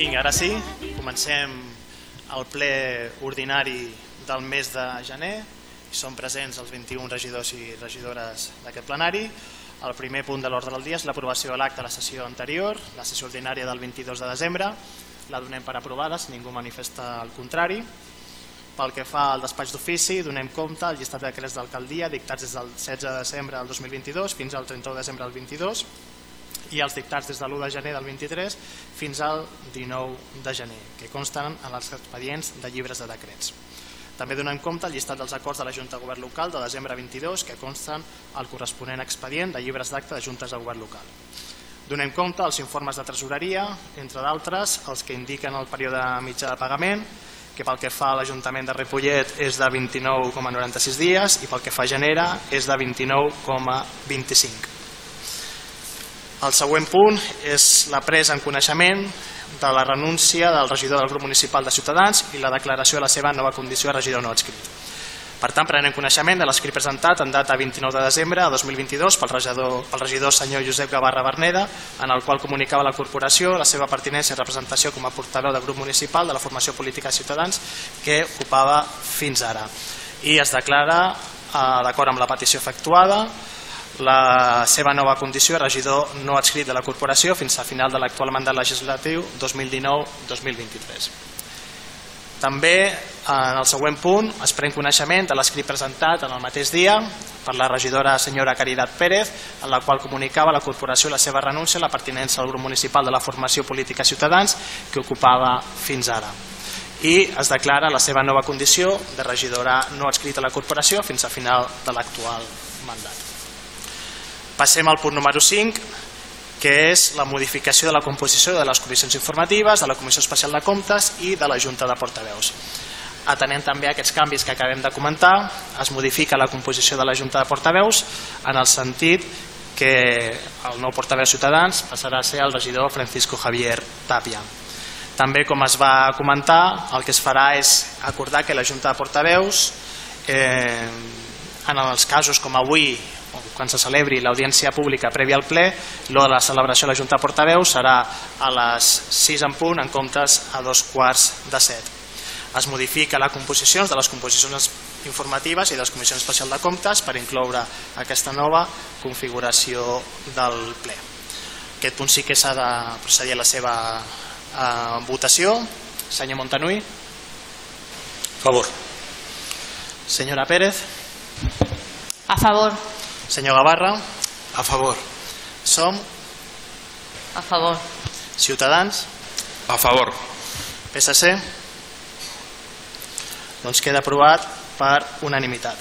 Vinga, ara sí, comencem el ple ordinari del mes de gener. Són presents els 21 regidors i regidores d'aquest plenari. El primer punt de l'ordre del dia és l'aprovació de l'acte de la sessió anterior, la sessió ordinària del 22 de desembre. La donem per aprovada, si ningú manifesta el contrari. Pel que fa al despatx d'ofici, donem compte al llistat de decrets d'alcaldia dictats des del 16 de desembre del 2022 fins al 31 de desembre del 22 i els dictats des de l'1 de gener del 23 fins al 19 de gener, que consten en els expedients de llibres de decrets. També donem compte al llistat dels acords de la Junta de Govern Local de desembre 22 que consten al corresponent expedient de llibres d'acte de Juntes de Govern Local. Donem compte als informes de tresoreria, entre d'altres, els que indiquen el període mitjà de pagament, que pel que fa a l'Ajuntament de Ripollet és de 29,96 dies i pel que fa a Genera és de 29,25. El següent punt és la presa en coneixement de la renúncia del regidor del grup municipal de Ciutadans i la declaració de la seva nova condició de regidor no adscrit. Per tant, prenem coneixement de l'escrit presentat en data 29 de desembre de 2022 pel regidor, pel regidor senyor Josep Gavarra Berneda, en el qual comunicava la corporació la seva pertinència i representació com a portaveu del grup municipal de la formació política de Ciutadans que ocupava fins ara. I es declara, eh, d'acord amb la petició efectuada, la seva nova condició de regidor no adscrit de la corporació fins a final de l'actual mandat legislatiu 2019-2023. També en el següent punt es pren coneixement de l'escrit presentat en el mateix dia per la regidora senyora Caritat Pérez en la qual comunicava la corporació la seva renúncia a la pertinença al grup municipal de la formació política Ciutadans que ocupava fins ara i es declara la seva nova condició de regidora no adscrita a la corporació fins a final de l'actual mandat. Passem al punt número 5, que és la modificació de la composició de les comissions informatives, de la Comissió Especial de Comptes i de la Junta de Portaveus. Atenent també aquests canvis que acabem de comentar, es modifica la composició de la Junta de Portaveus en el sentit que el nou portaveu Ciutadans passarà a ser el regidor Francisco Javier Tapia. També, com es va comentar, el que es farà és acordar que la Junta de Portaveus, eh, en els casos com avui quan se celebri l'audiència pública prèvia al ple, lo de la celebració de la Junta de Portaveus serà a les 6 en punt en comptes a dos quarts de 7. Es modifica la composició de les composicions informatives i de les comissions especials de comptes per incloure aquesta nova configuració del ple. Aquest punt sí que s'ha de procedir a la seva eh, votació. Senyor Montanui. Favor. Senyora Pérez. A favor. Senyor Gavarra. A favor. Som. A favor. Ciutadans. A favor. PSC. Doncs queda aprovat per unanimitat.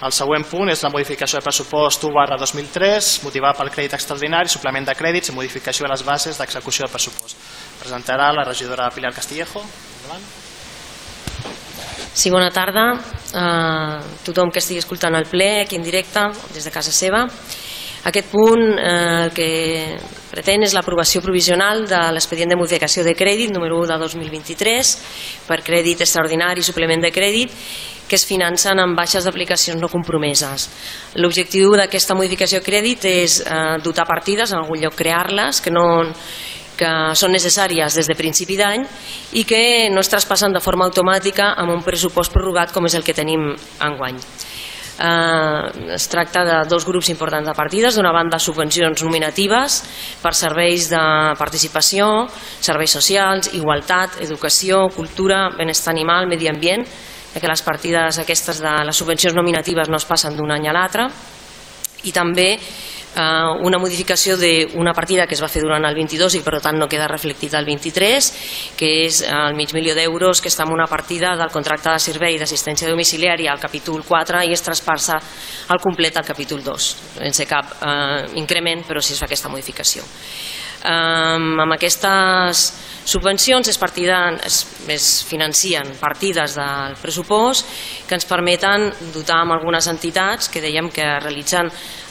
El següent punt és la modificació del pressupost 1 barra 2003, motivat pel crèdit extraordinari, suplement de crèdits i modificació de les bases d'execució del pressupost. Presentarà la regidora Pilar Castillejo. Endavant. Sí, bona tarda a tothom que estigui escoltant el ple aquí en directe des de casa seva. Aquest punt eh, el que pretén és l'aprovació provisional de l'expedient de modificació de crèdit número 1 de 2023 per crèdit extraordinari i suplement de crèdit que es financen amb baixes d'aplicacions no compromeses. L'objectiu d'aquesta modificació de crèdit és eh, dotar partides, en algun lloc crear-les, que no que són necessàries des de principi d'any i que no es traspassen de forma automàtica amb un pressupost prorrogat com és el que tenim enguany. Eh, es tracta de dos grups importants de partides, d'una banda subvencions nominatives per serveis de participació, serveis socials, igualtat, educació, cultura, benestar animal, medi ambient, que les partides aquestes de les subvencions nominatives no es passen d'un any a l'altre, i també una modificació d'una partida que es va fer durant el 22 i per tant no queda reflectit al 23 que és el mig milió d'euros que està en una partida del contracte de servei d'assistència domiciliària al capítol 4 i es traspassa al complet al capítol 2 sense cap eh, increment però sí es fa aquesta modificació eh, amb aquestes subvencions es, partida, es, es financien partides del pressupost que ens permeten dotar amb algunes entitats que dèiem que realitzen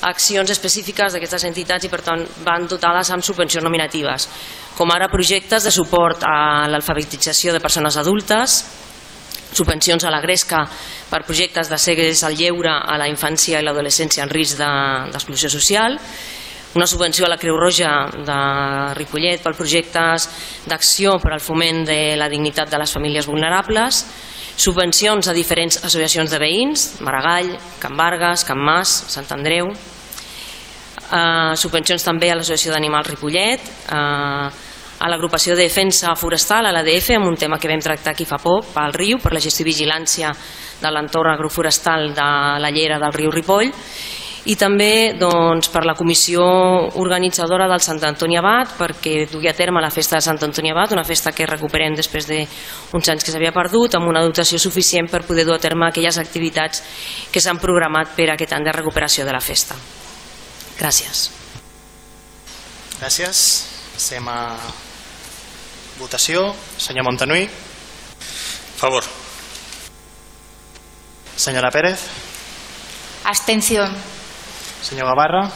accions específiques d'aquestes entitats i per tant van dotades amb subvencions nominatives com ara projectes de suport a l'alfabetització de persones adultes subvencions a la Gresca per projectes de segues al lleure a la infància i l'adolescència en risc d'exclusió de, social una subvenció a la Creu Roja de Ripollet per projectes d'acció per al foment de la dignitat de les famílies vulnerables, subvencions a diferents associacions de veïns, Maragall, Can Vargas, Can Mas, Sant Andreu, eh, subvencions també a l'Associació d'Animals Ripollet, eh, a l'agrupació de defensa forestal, a l'ADF, amb un tema que vam tractar aquí fa poc, pel riu, per la gestió i vigilància de l'entorn agroforestal de la llera del riu Ripoll, i també doncs, per la comissió organitzadora del Sant Antoni Abat perquè dugui a terme la festa de Sant Antoni Abat, una festa que recuperem després d'uns anys que s'havia perdut, amb una dotació suficient per poder dur a terme aquelles activitats que s'han programat per aquest any de recuperació de la festa. Gràcies. Gràcies. Passem a votació. Senyor Montanui. Favor. Senyora Pérez. Abstención. Senyor Gavarra.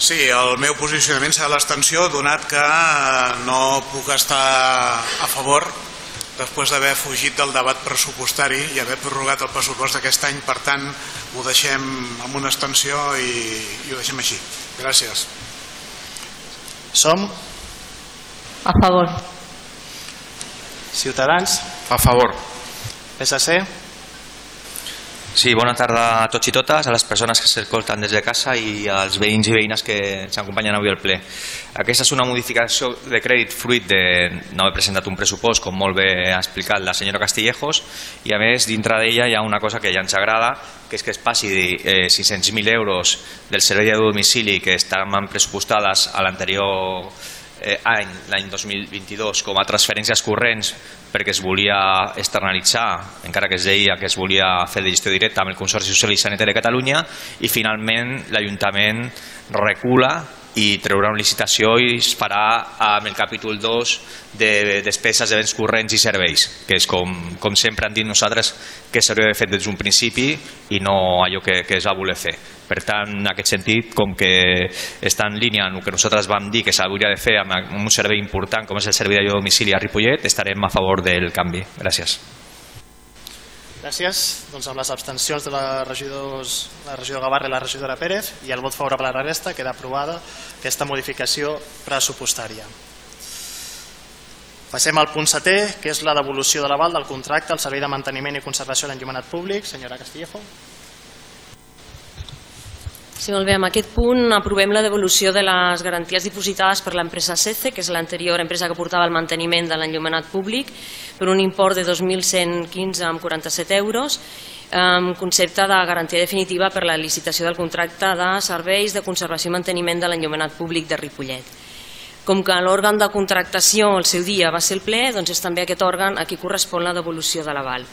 Sí, el meu posicionament serà l'extensió, donat que no puc estar a favor després d'haver fugit del debat pressupostari i haver prorrogat el pressupost d'aquest any, per tant, ho deixem amb una extensió i, i ho deixem així. Gràcies. Som. A favor. Ciutadans. A favor. PSC. Sí, bona tarda a tots i totes, a les persones que s'escolten des de casa i als veïns i veïnes que s'acompanyen avui al ple. Aquesta és una modificació de crèdit fruit de no haver presentat un pressupost, com molt bé ha explicat la senyora Castillejos, i a més, dintre d'ella hi ha una cosa que ja ens agrada, que és que es passi de eh, 600.000 euros del servei de domicili que estaven pressupostades a l'anterior eh, any, l'any 2022, com a transferències corrents perquè es volia externalitzar, encara que es deia que es volia fer de gestió directa amb el Consorci Social i Sanitari de Catalunya i finalment l'Ajuntament recula i treurà una licitació i es farà amb el capítol 2 de despeses de béns corrents i serveis, que és com, com sempre han dit nosaltres que s'hauria de fer des d'un principi i no allò que, que es va voler fer. Per tant, en aquest sentit, com que està en línia amb el que nosaltres vam dir que s'hauria de fer amb un servei important com és el servei de domicili a Ripollet, estarem a favor del canvi. Gràcies. Gràcies. Doncs amb les abstencions de la, regidors, la regidora Gavarra i la regidora Pérez i el vot favorable a la resta queda aprovada aquesta modificació pressupostària. Passem al punt setè, que és la devolució de l'aval del contracte al Servei de Manteniment i Conservació de l'Enllumenat Públic. Senyora Castillejo. Sí, molt bé. En aquest punt aprovem la devolució de les garanties dipositades per l'empresa SECE, que és l'anterior empresa que portava el manteniment de l'enllumenat públic, per un import de 2.115,47 euros, amb concepte de garantia definitiva per la licitació del contracte de serveis de conservació i manteniment de l'enllumenat públic de Ripollet. Com que l'òrgan de contractació el seu dia va ser el ple, doncs és també aquest òrgan a qui correspon la devolució de l'aval.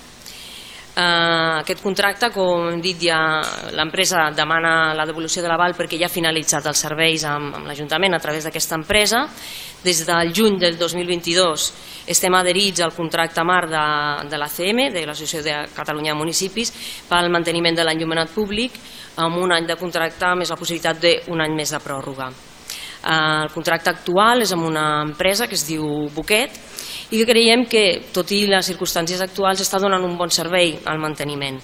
Eh, aquest contracte, com hem dit ja, l'empresa demana la devolució de l'aval perquè ja ha finalitzat els serveis amb, amb l'Ajuntament a través d'aquesta empresa. Des del juny del 2022 estem adherits al contracte mar de, de l'ACM, de l'Associació de Catalunya de Municipis, pel manteniment de l'enllumenat públic, amb un any de contracte més la possibilitat d'un any més de pròrroga. Eh, el contracte actual és amb una empresa que es diu Buquet i que creiem que, tot i les circumstàncies actuals, està donant un bon servei al manteniment.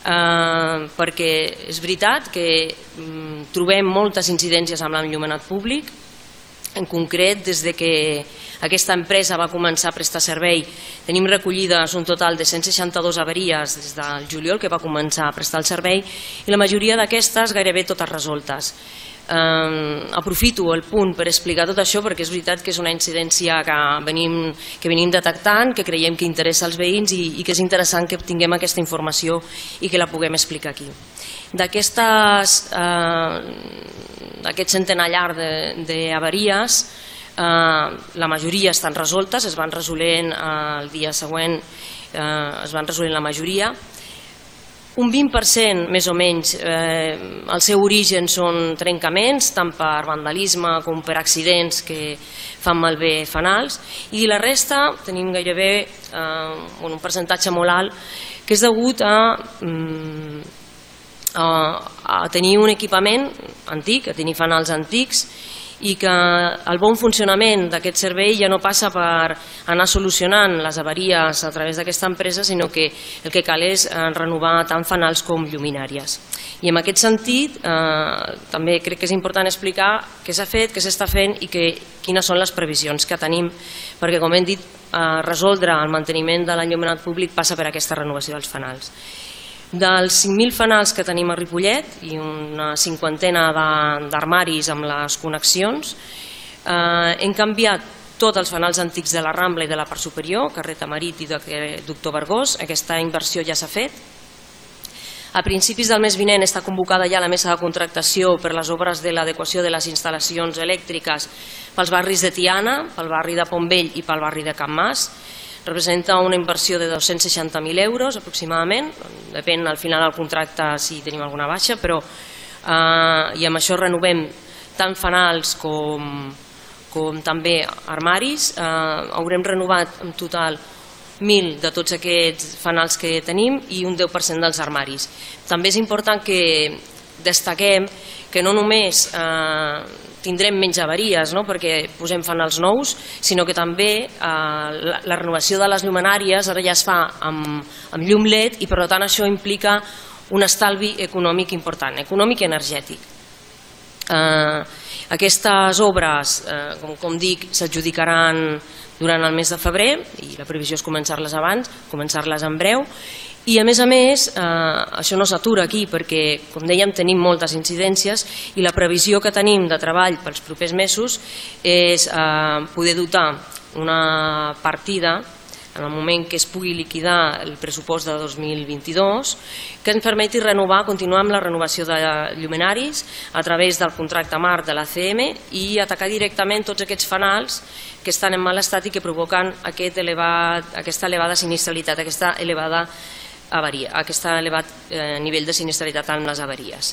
Eh, perquè és veritat que mm, trobem moltes incidències amb l'enllumenat públic, en concret, des de que aquesta empresa va començar a prestar servei, tenim recollides un total de 162 avaries des del juliol que va començar a prestar el servei i la majoria d'aquestes gairebé totes resoltes. Eh, aprofito el punt per explicar tot això perquè és veritat que és una incidència que venim, que venim detectant, que creiem que interessa als veïns i, i que és interessant que tinguem aquesta informació i que la puguem explicar aquí. D'aquestes eh, d'aquest centenar llarg d'avaries eh, la majoria estan resoltes, es van resolent eh, el dia següent eh, es van resolent la majoria un 20% més o menys eh, el seu origen són trencaments tant per vandalisme com per accidents que fan malbé fanals i la resta tenim gairebé eh, un percentatge molt alt que és degut a, mm, a, a tenir un equipament antic, a tenir fanals antics i que el bon funcionament d'aquest servei ja no passa per anar solucionant les avaries a través d'aquesta empresa, sinó que el que cal és eh, renovar tant fanals com lluminàries. I en aquest sentit eh, també crec que és important explicar què s'ha fet, què s'està fent i que, quines són les previsions que tenim, perquè com hem dit, eh, resoldre el manteniment de l'enllumenat públic passa per aquesta renovació dels fanals. Dels 5.000 fanals que tenim a Ripollet i una cinquantena d'armaris amb les connexions, eh, hem canviat tots els fanals antics de la Rambla i de la part superior, carrer Tamarit i Doctor Vergós. Aquesta inversió ja s'ha fet. A principis del mes vinent està convocada ja la mesa de contractació per les obres de l'adequació de les instal·lacions elèctriques pels barris de Tiana, pel barri de Pontvell i pel barri de Can Mas representa una inversió de 260.000 euros aproximadament, depèn al final del contracte si tenim alguna baixa, però eh, i amb això renovem tant fanals com, com també armaris, eh, haurem renovat en total 1.000 de tots aquests fanals que tenim i un 10% dels armaris. També és important que destaquem que no només eh, tindrem menys avaries no? perquè posem fanals nous, sinó que també eh, la, la renovació de les llumenàries ara ja es fa amb, amb llum LED i per tant això implica un estalvi econòmic important, econòmic i energètic. Eh, aquestes obres, eh, com, com dic, s'adjudicaran durant el mes de febrer i la previsió és començar-les abans, començar-les en breu i a més a més, eh, això no s'atura aquí perquè, com dèiem, tenim moltes incidències i la previsió que tenim de treball pels propers mesos és eh, poder dotar una partida en el moment que es pugui liquidar el pressupost de 2022 que ens permeti renovar, continuar amb la renovació de llumenaris a través del contracte marc de l'ACM i atacar directament tots aquests fanals que estan en mal estat i que provoquen aquest elevat, aquesta elevada sinistralitat, aquesta elevada avaria, aquest elevat eh, nivell de sinistralitat amb les avaries.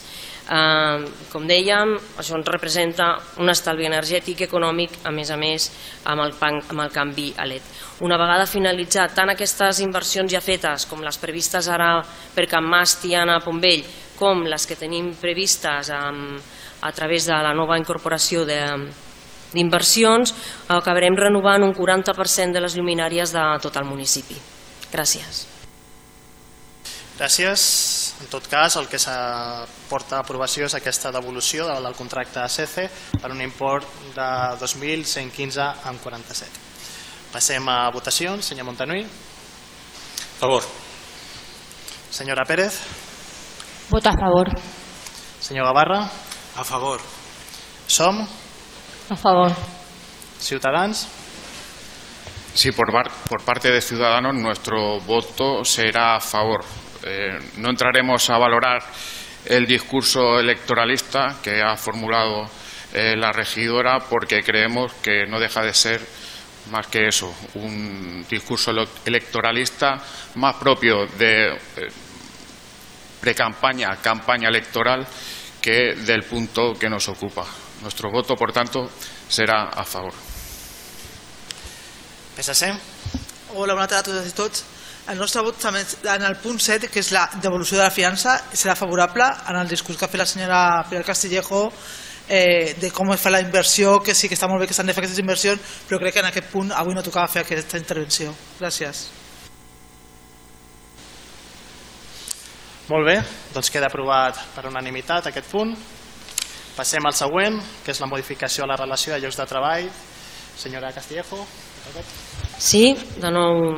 Eh, com dèiem, això ens representa un estalvi energètic i econòmic, a més a més, amb el, amb el canvi a LED. Una vegada finalitzat tant aquestes inversions ja fetes com les previstes ara per Can Mas, Tiana, Pombell, com les que tenim previstes amb, a través de la nova incorporació de, d'inversions acabarem renovant un 40% de les lluminàries de tot el municipi. Gràcies. Gràcies. En tot cas, el que s'aporta a aprovació és aquesta devolució del contracte a CECE per un import de 2.115,47. Passem a votacions. Senyor Montanui. A favor. Senyora Pérez. Vota a favor. Senyor Gavarra. A favor. Som. A favor. Ciutadans. Sí, por, por parte de Ciudadanos nuestro voto será a favor. Eh, no entraremos a valorar el discurso electoralista que ha formulado eh, la regidora porque creemos que no deja de ser más que eso, un discurso electoralista más propio de eh, pre-campaña, campaña electoral, que del punto que nos ocupa. Nuestro voto, por tanto, será a favor. PSC. Hola, bona tarda a tots. El nostre vot també en el punt 7, que és la devolució de la fiança, serà favorable en el discurs que ha fet la senyora Pilar Castillejo eh, de com es fa la inversió, que sí que està molt bé que s'han de fer aquestes inversions, però crec que en aquest punt avui no tocava fer aquesta intervenció. Gràcies. Molt bé, doncs queda aprovat per unanimitat aquest punt. Passem al següent, que és la modificació a la relació de llocs de treball. Senyora Castillejo. Sí, de nou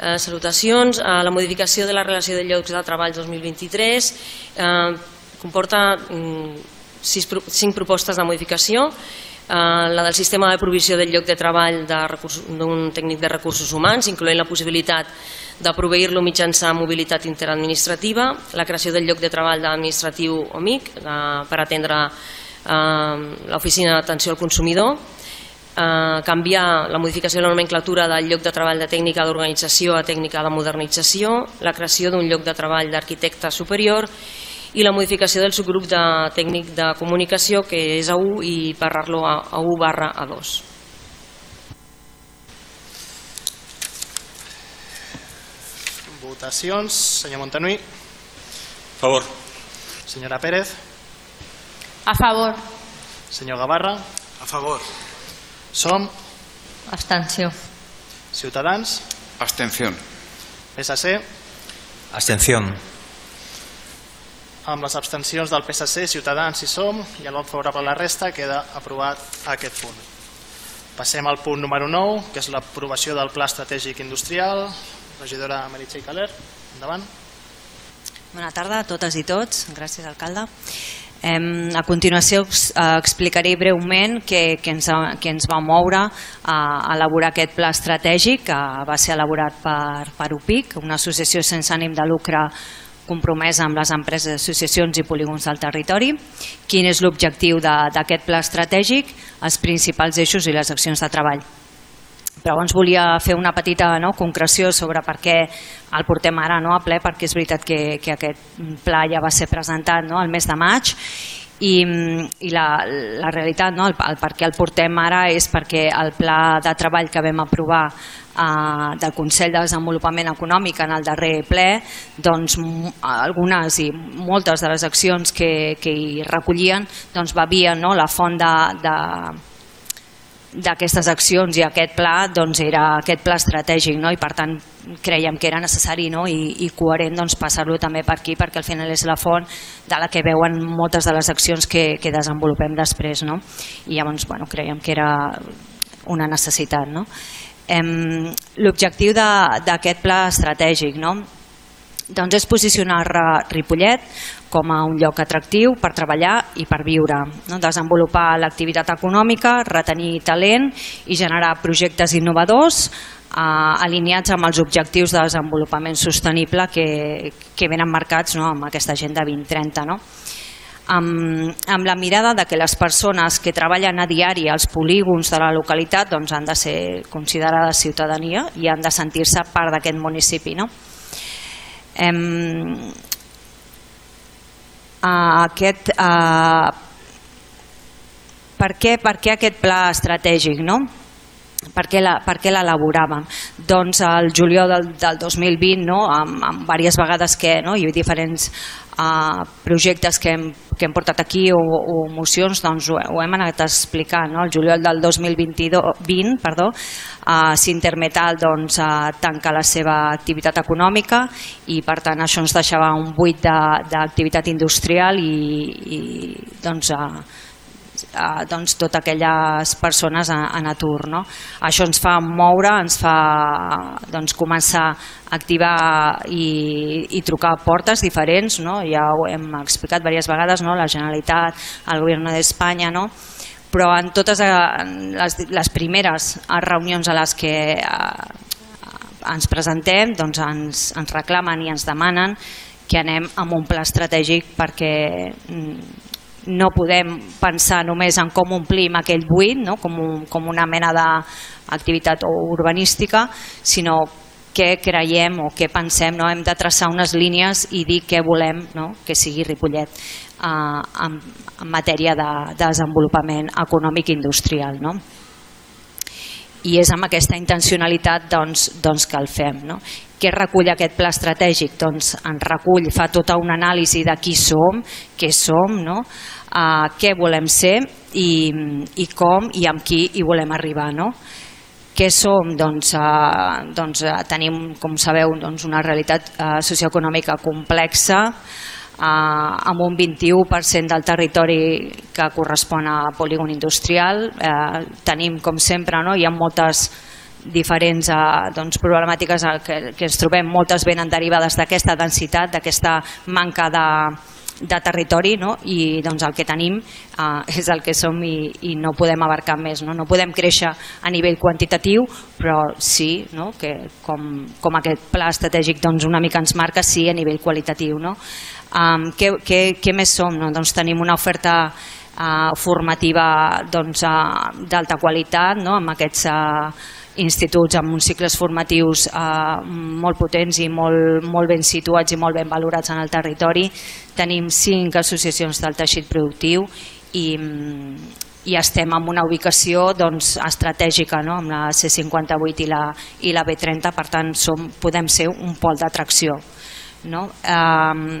eh, salutacions. Eh, la modificació de la relació de llocs de treball 2023 eh, comporta mm, sis, cinc propostes de modificació. Eh, la del sistema de provisió del lloc de treball d'un tècnic de recursos humans, incloent la possibilitat de proveir-lo mitjançant mobilitat interadministrativa, la creació del lloc de treball d'administratiu OMIC de, per atendre eh, l'oficina d'atenció al consumidor, eh, canviar la modificació de la nomenclatura del lloc de treball de tècnica d'organització a tècnica de modernització, la creació d'un lloc de treball d'arquitecte superior i la modificació del subgrup de tècnic de comunicació que és A1 i parlar-lo a, a 1 barra A2. Votacions. Senyor Montanui. A favor. Senyora Pérez. A favor. Senyor Gavarra, A favor. Som, Abstenció. Ciutadans, Abstención. PSC, Abstención. amb les abstencions del PSC, Ciutadans i Som, i el vot favorable a la resta, queda aprovat aquest punt. Passem al punt número 9, que és l'aprovació del Pla Estratègic Industrial. Regidora Meritxell Caler, endavant. Bona tarda a totes i tots. Gràcies, alcalde. Em, a continuació ex- eh, explicaré breument què, què, ens, què ens va moure a elaborar aquest pla estratègic que va ser elaborat per, per UPIC, una associació sense ànim de lucre compromesa amb les empreses, associacions i polígons del territori. Quin és l'objectiu d'aquest pla estratègic, els principals eixos i les accions de treball. Però abans volia fer una petita no, concreció sobre per què el portem ara no, a ple, perquè és veritat que, que aquest pla ja va ser presentat no, el mes de maig. I, i la, la realitat, no, el, el per què el portem ara és perquè el pla de treball que vam aprovar eh, del Consell de Desenvolupament Econòmic en el darrer ple, doncs algunes i moltes de les accions que, que hi recollien doncs bevien no, la font de, de, d'aquestes accions i aquest pla doncs era aquest pla estratègic no? i per tant creiem que era necessari no? I, i coherent doncs, passar-lo també per aquí perquè al final és la font de la que veuen moltes de les accions que, que desenvolupem després no? i llavors bueno, creiem que era una necessitat no? L'objectiu d'aquest pla estratègic no? doncs és posicionar Ripollet com a un lloc atractiu per treballar i per viure, no? desenvolupar l'activitat econòmica, retenir talent i generar projectes innovadors eh, alineats amb els objectius de desenvolupament sostenible que, que venen marcats no? amb aquesta agenda 2030. No? amb, amb la mirada de que les persones que treballen a diari als polígons de la localitat doncs, han de ser considerades ciutadania i han de sentir-se part d'aquest municipi. No? Em, a aquest, a, per, què, per què aquest pla estratègic? No? Per què l'elaboràvem? Doncs el juliol del, del 2020, no? amb, amb diverses vegades que no? ha diferents uh, projectes que hem, que hem portat aquí o, o mocions, doncs ho, ho hem anat explicant. No? El juliol del 2022, 20, perdó, uh, Sintermetal doncs, uh, tanca la seva activitat econòmica i per tant això ens deixava un buit d'activitat industrial i, i doncs, uh, eh, doncs, totes aquelles persones en, en atur. No? Això ens fa moure, ens fa doncs, començar a activar i, i trucar portes diferents, no? ja ho hem explicat diverses vegades, no? la Generalitat, el Govern d'Espanya, no? però en totes eh, les, les primeres reunions a les que eh, ens presentem doncs ens, ens reclamen i ens demanen que anem amb un pla estratègic perquè mm, no podem pensar només en com omplim aquell buit, no? com, un, com una mena d'activitat urbanística, sinó què creiem o què pensem, no? hem de traçar unes línies i dir què volem no? que sigui Ripollet eh, en, en matèria de, de desenvolupament econòmic i industrial. No? I és amb aquesta intencionalitat doncs, doncs que el fem. No? Què recull aquest pla estratègic? Doncs en recull, fa tota una anàlisi de qui som, què som, no? uh, què volem ser i, i com i amb qui hi volem arribar. No? Què som? Doncs, uh, doncs uh, tenim, com sabeu, doncs una realitat uh, socioeconòmica complexa, eh, amb un 21% del territori que correspon a polígon industrial. Eh, tenim, com sempre, no? hi ha moltes diferents eh, doncs, problemàtiques que, que ens trobem, moltes venen derivades d'aquesta densitat, d'aquesta manca de, de territori no? i doncs, el que tenim eh, és el que som i, i no podem abarcar més. No? no podem créixer a nivell quantitatiu, però sí, no? que com, com aquest pla estratègic doncs, una mica ens marca, sí a nivell qualitatiu. No? Um, què, què, què més som? No? Doncs tenim una oferta uh, formativa doncs, uh, d'alta qualitat no? amb aquests uh, instituts amb uns cicles formatius uh, molt potents i molt, molt ben situats i molt ben valorats en el territori. Tenim cinc associacions del teixit productiu i, i estem en una ubicació doncs, estratègica no? amb la C58 i la, i la B30, per tant som, podem ser un pol d'atracció. No? Um,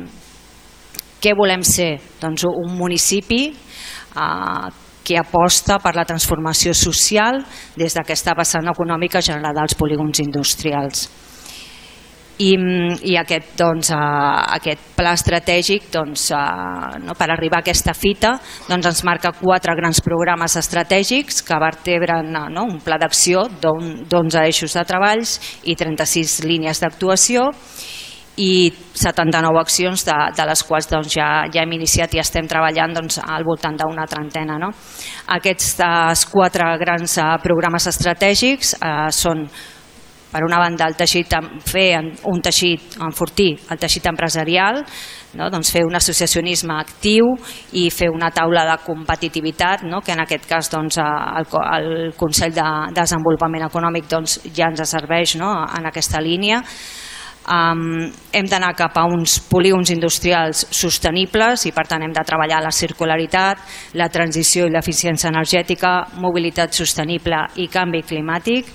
què volem ser? Doncs un municipi eh, que aposta per la transformació social des d'aquesta vessant econòmica generada als polígons industrials. I, i aquest, doncs, uh, aquest pla estratègic doncs, uh, no, per arribar a aquesta fita doncs, ens marca quatre grans programes estratègics que vertebren no, un pla d'acció d'11 eixos de treballs i 36 línies d'actuació i 79 accions de, de les quals doncs, ja, ja hem iniciat i estem treballant doncs, al voltant d'una trentena. No? Aquests quatre grans uh, programes estratègics uh, són per una banda el teixit, fer un teixit, enfortir el teixit empresarial, no? doncs fer un associacionisme actiu i fer una taula de competitivitat, no? que en aquest cas doncs, el, el Consell de Desenvolupament Econòmic doncs, ja ens serveix no? en aquesta línia. Um, hem d'anar cap a uns polígons industrials sostenibles i per tant hem de treballar la circularitat, la transició i l'eficiència energètica, mobilitat sostenible i canvi climàtic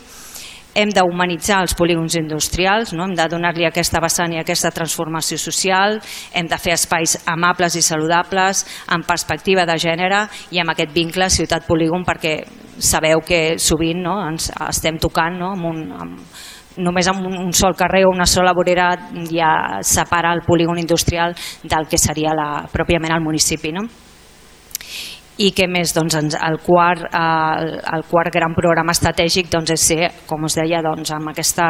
hem d'humanitzar els polígons industrials, no? hem de donar-li aquesta vessant i aquesta transformació social, hem de fer espais amables i saludables, amb perspectiva de gènere i amb aquest vincle ciutat-polígon perquè sabeu que sovint no? ens estem tocant no? amb un, amb, només amb un sol carrer o una sola vorera ja separa el polígon industrial del que seria la, pròpiament el municipi. No? i que més doncs, el, quart, el, el quart gran programa estratègic doncs, és ser, com us deia, doncs, amb aquesta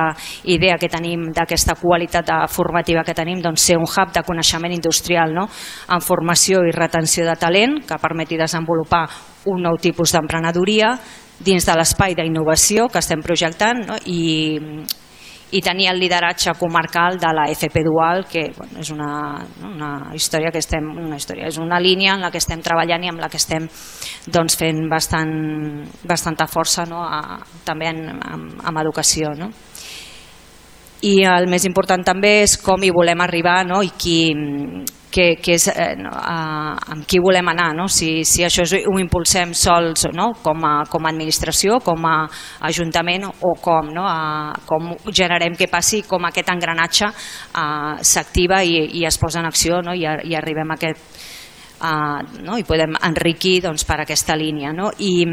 idea que tenim d'aquesta qualitat formativa que tenim, doncs, ser un hub de coneixement industrial no? en formació i retenció de talent que permeti desenvolupar un nou tipus d'emprenedoria dins de l'espai d'innovació que estem projectant no? i i tenir el lideratge comarcal de la FP Dual, que bueno, és una, una història que estem, una història, és una línia en la que estem treballant i amb la que estem doncs, fent bastant, bastanta força no? a, també en, en, en educació. No? I el més important també és com hi volem arribar no? i qui, que, que és eh, no, a, amb qui volem anar, no? si, si això ho impulsem sols no? com, a, com a administració, com a ajuntament o com, no? a, com generem que passi com aquest engranatge eh, s'activa i, i es posa en acció no? I, i arribem a aquest Uh, no? i podem enriquir doncs, per aquesta línia no? I,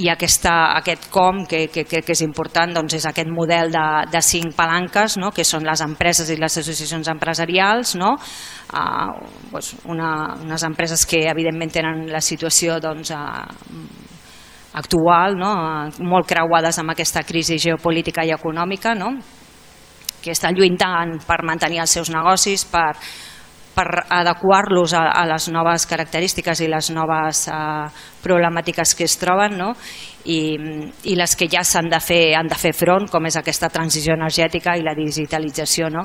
i aquesta, aquest com que crec que, que és important doncs és aquest model de, de cinc palanques no? que són les empreses i les associacions empresarials no? uh, doncs una, unes empreses que evidentment tenen la situació doncs, uh, actual no? uh, molt creuades amb aquesta crisi geopolítica i econòmica no? que estan lluitant per mantenir els seus negocis per per adequar-los a, a les noves característiques i les noves uh, problemàtiques que es troben no? I, i les que ja s'han de fer han de fer front, com és aquesta transició energètica i la digitalització. No?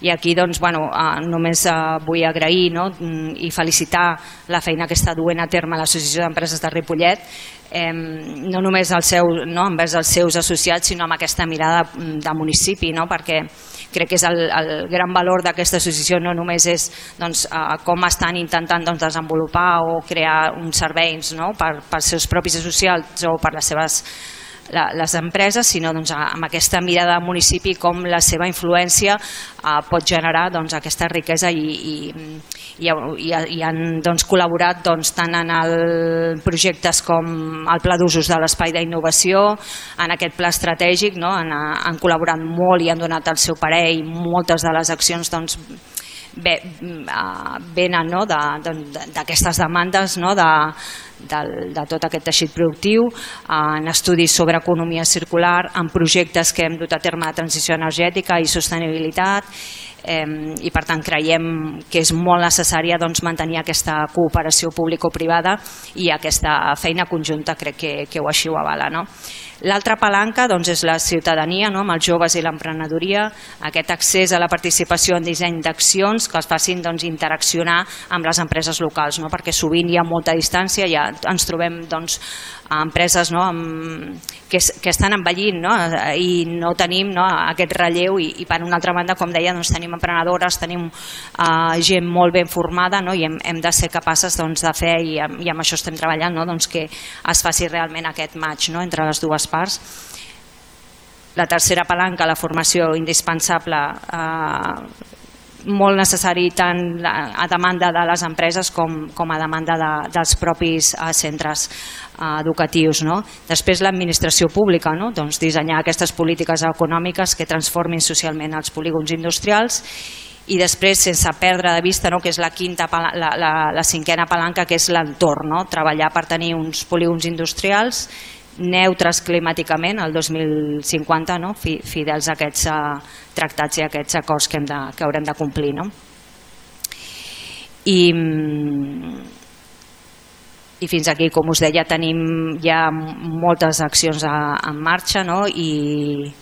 I aquí doncs, bueno, uh, només uh, vull agrair no? i felicitar la feina que està duent a terme l'Associació d'Empreses de Ripollet, no només el seu, no, envers els seus associats, sinó amb aquesta mirada de municipi, no? perquè crec que és el, el gran valor d'aquesta associació no només és doncs, com estan intentant doncs, desenvolupar o crear uns serveis no? per, per seus propis associats o per les seves la, les empreses, sinó doncs, amb aquesta mirada del municipi com la seva influència eh, pot generar doncs, aquesta riquesa i, i, i, i, i han doncs, col·laborat doncs, tant en el projectes com el Pla d'Usos de l'Espai d'Innovació, en aquest pla estratègic, no? han, han col·laborat molt i han donat el seu parer i moltes de les accions doncs, bé, venen no? d'aquestes de, de, demandes no? de, de, de tot aquest teixit productiu, en estudis sobre economia circular, en projectes que hem dut a terme de transició energètica i sostenibilitat, i per tant creiem que és molt necessària doncs, mantenir aquesta cooperació público-privada i aquesta feina conjunta crec que, que ho així ho avala. No? L'altra palanca doncs, és la ciutadania, no? amb els joves i l'emprenedoria, aquest accés a la participació en disseny d'accions que els facin doncs, interaccionar amb les empreses locals, no? perquè sovint hi ha molta distància, ja ens trobem doncs, a empreses no? amb, que, que estan envellint no? i no tenim no? aquest relleu i, i per una altra banda, com deia, doncs, tenim emprenedores, tenim uh, gent molt ben formada no? i hem, hem de ser capaces doncs, de fer, i, i amb això estem treballant, no? doncs que es faci realment aquest match no? entre les dues parts. La tercera palanca, la formació indispensable, eh, molt necessari tant a demanda de les empreses com, com a demanda de, dels propis uh, centres educatius. No? Després l'administració pública, no? doncs dissenyar aquestes polítiques econòmiques que transformin socialment els polígons industrials i després sense perdre de vista no, que és la, quinta, la, la, la cinquena palanca que és l'entorn, no? treballar per tenir uns polígons industrials neutres climàticament el 2050, no? fidels a aquests uh, tractats i a aquests acords que, hem de, que haurem de complir. No? I, mm, i fins aquí, com us deia, tenim ja moltes accions a, en marxa no? i,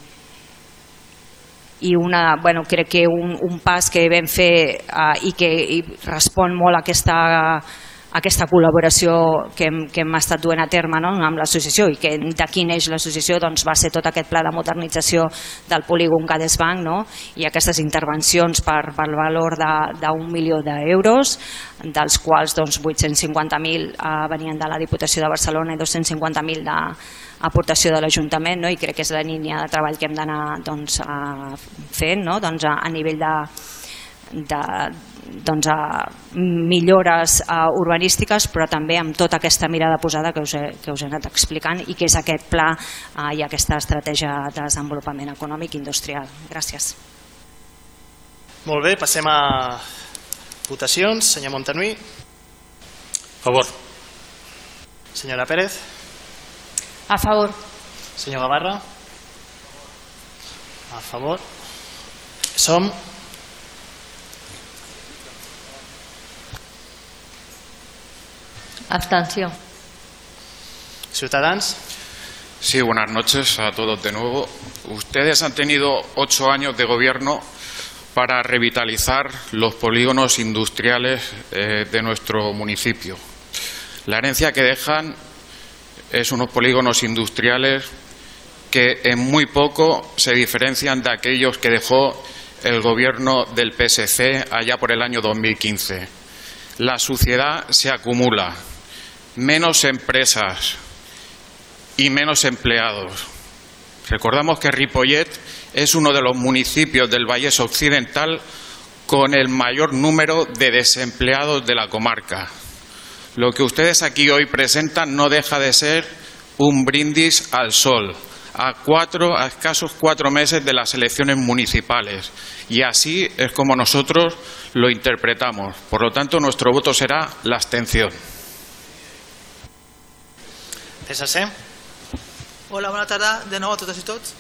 i una, bueno, crec que un, un pas que vam fer uh, i que i respon molt a aquesta aquesta col·laboració que hem, que hem estat duent a terme no? amb l'associació i que d'aquí neix l'associació doncs, va ser tot aquest pla de modernització del polígon Gadesbank no? i aquestes intervencions per, per valor d'un milió d'euros dels quals doncs, 850.000 eh, venien de la Diputació de Barcelona i 250.000 d'aportació de l'Ajuntament no? i crec que és la línia de treball que hem d'anar doncs, fent no? doncs, a, a nivell de, de, doncs, a millores uh, urbanístiques però també amb tota aquesta mirada posada que us, he, que us he anat explicant i que és aquest pla uh, i aquesta estratègia de desenvolupament econòmic i industrial. Gràcies. Molt bé, passem a votacions. Senyor Montanui. A favor. Senyora Pérez. A favor. Senyor Gavarra. A favor. Som Abstención. Ciudadanos. Sí, buenas noches a todos de nuevo. Ustedes han tenido ocho años de gobierno para revitalizar los polígonos industriales eh, de nuestro municipio. La herencia que dejan es unos polígonos industriales que en muy poco se diferencian de aquellos que dejó el gobierno del PSC allá por el año 2015. La suciedad se acumula, menos empresas y menos empleados. Recordamos que Ripollet es uno de los municipios del Vallés Occidental con el mayor número de desempleados de la comarca. Lo que ustedes aquí hoy presentan no deja de ser un brindis al sol, a, cuatro, a escasos cuatro meses de las elecciones municipales. Y así es como nosotros lo interpretamos. Por lo tanto, nuestro voto será la abstención. PSC. Hola, bona tarda de nou a totes i tots.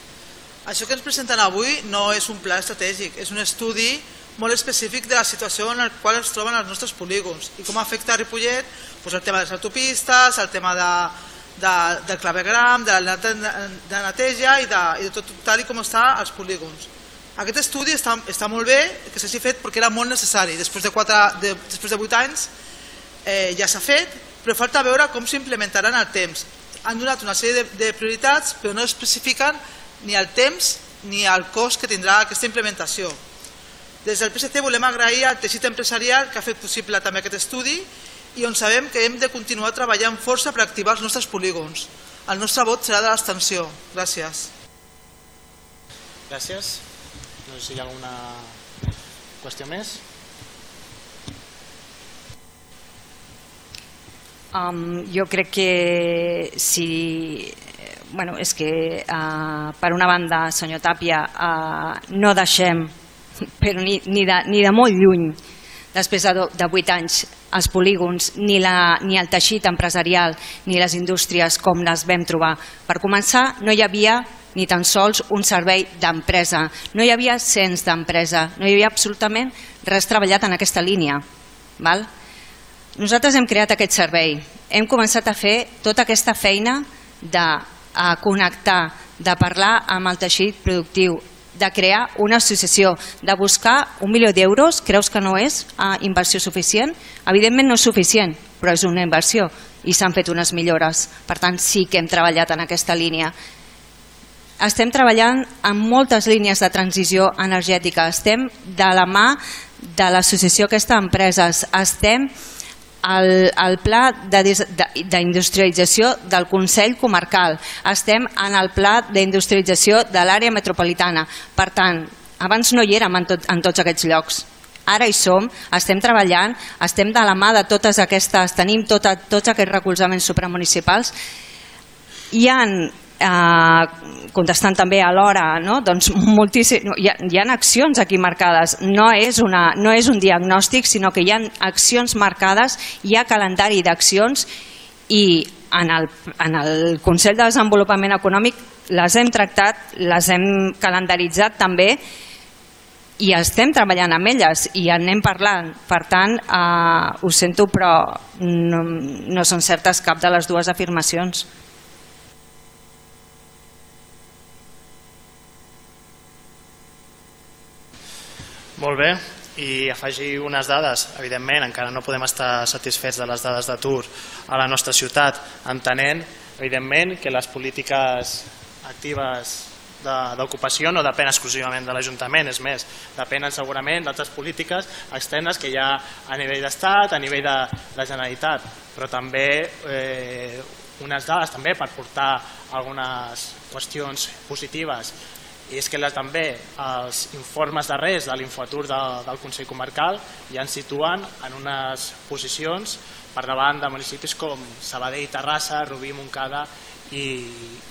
Això que ens presenten avui no és un pla estratègic, és un estudi molt específic de la situació en la qual es troben els nostres polígons i com afecta a Ripollet doncs el tema de les autopistes, el tema de, de, del clavegram, de la de, de neteja i de, i de tot tal com està els polígons. Aquest estudi està, està molt bé que s'hagi fet perquè era molt necessari. Després de, 4, de, després de 8 anys eh, ja s'ha fet, però falta veure com s'implementaran el temps han donat una sèrie de, de prioritats però no especifiquen ni el temps ni el cost que tindrà aquesta implementació. Des del PSC volem agrair al teixit empresarial que ha fet possible també aquest estudi i on sabem que hem de continuar treballant força per activar els nostres polígons. El nostre vot serà de l'extensió. Gràcies. Gràcies. No sé si hi ha alguna qüestió més. Um, jo crec que si... Bueno, és que uh, per una banda, senyor Tàpia, uh, no deixem, però ni, ni, de, ni de molt lluny, després de, de 8 anys, els polígons, ni, la, ni el teixit empresarial, ni les indústries com les vam trobar. Per començar, no hi havia ni tan sols un servei d'empresa, no hi havia cens d'empresa, no hi havia absolutament res treballat en aquesta línia. Val? Nosaltres hem creat aquest servei, hem començat a fer tota aquesta feina de a connectar, de parlar amb el teixit productiu, de crear una associació, de buscar un milió d'euros, creus que no és uh, inversió suficient? Evidentment no és suficient, però és una inversió i s'han fet unes millores. Per tant, sí que hem treballat en aquesta línia. Estem treballant en moltes línies de transició energètica. Estem de la mà de l'associació aquesta d'empreses. Estem el, el pla d'industrialització de, de, del Consell Comarcal, estem en el pla d'industrialització de l'àrea metropolitana. Per tant, abans no hi érem en, tot, en tots aquests llocs. ara hi som, estem treballant, estem de la mà de totes aquestes, tenim tota, tots aquests recolzaments supramunicipals, hi ha eh, contestant també alhora, no? doncs moltíssim, hi, ha, hi ha accions aquí marcades, no és, una, no és un diagnòstic, sinó que hi ha accions marcades, hi ha calendari d'accions i en el, en el Consell de Desenvolupament Econòmic les hem tractat, les hem calendaritzat també i estem treballant amb elles i anem parlant. Per tant, eh, ho sento, però no, no són certes cap de les dues afirmacions. Molt bé, i afegir unes dades, evidentment encara no podem estar satisfets de les dades d'atur a la nostra ciutat, entenent evidentment que les polítiques actives d'ocupació no depèn exclusivament de l'Ajuntament, és més, depenen segurament d'altres polítiques externes que hi ha a nivell d'Estat, a nivell de la Generalitat, però també eh, unes dades també per portar algunes qüestions positives i és que la, també els informes darrers de l'infoatur de, del Consell Comarcal ja ens situen en unes posicions per davant de municipis com Sabadell, Terrassa, Rubí, Montcada i,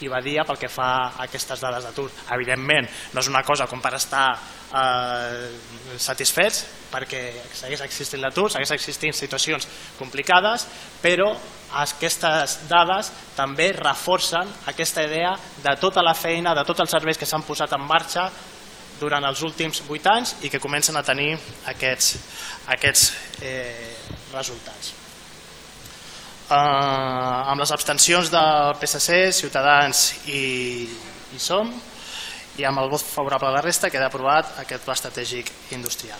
i Badia pel que fa a aquestes dades d'atur. Evidentment, no és una cosa com per estar eh, satisfets perquè segueix existint l'atur, segueix existint situacions complicades, però aquestes dades també reforcen aquesta idea de tota la feina, de tots els serveis que s'han posat en marxa durant els últims vuit anys i que comencen a tenir aquests, aquests eh, resultats. Eh, amb les abstencions del PSC, Ciutadans i, i SOM, i amb el vot favorable a la resta queda aprovat aquest pla estratègic industrial.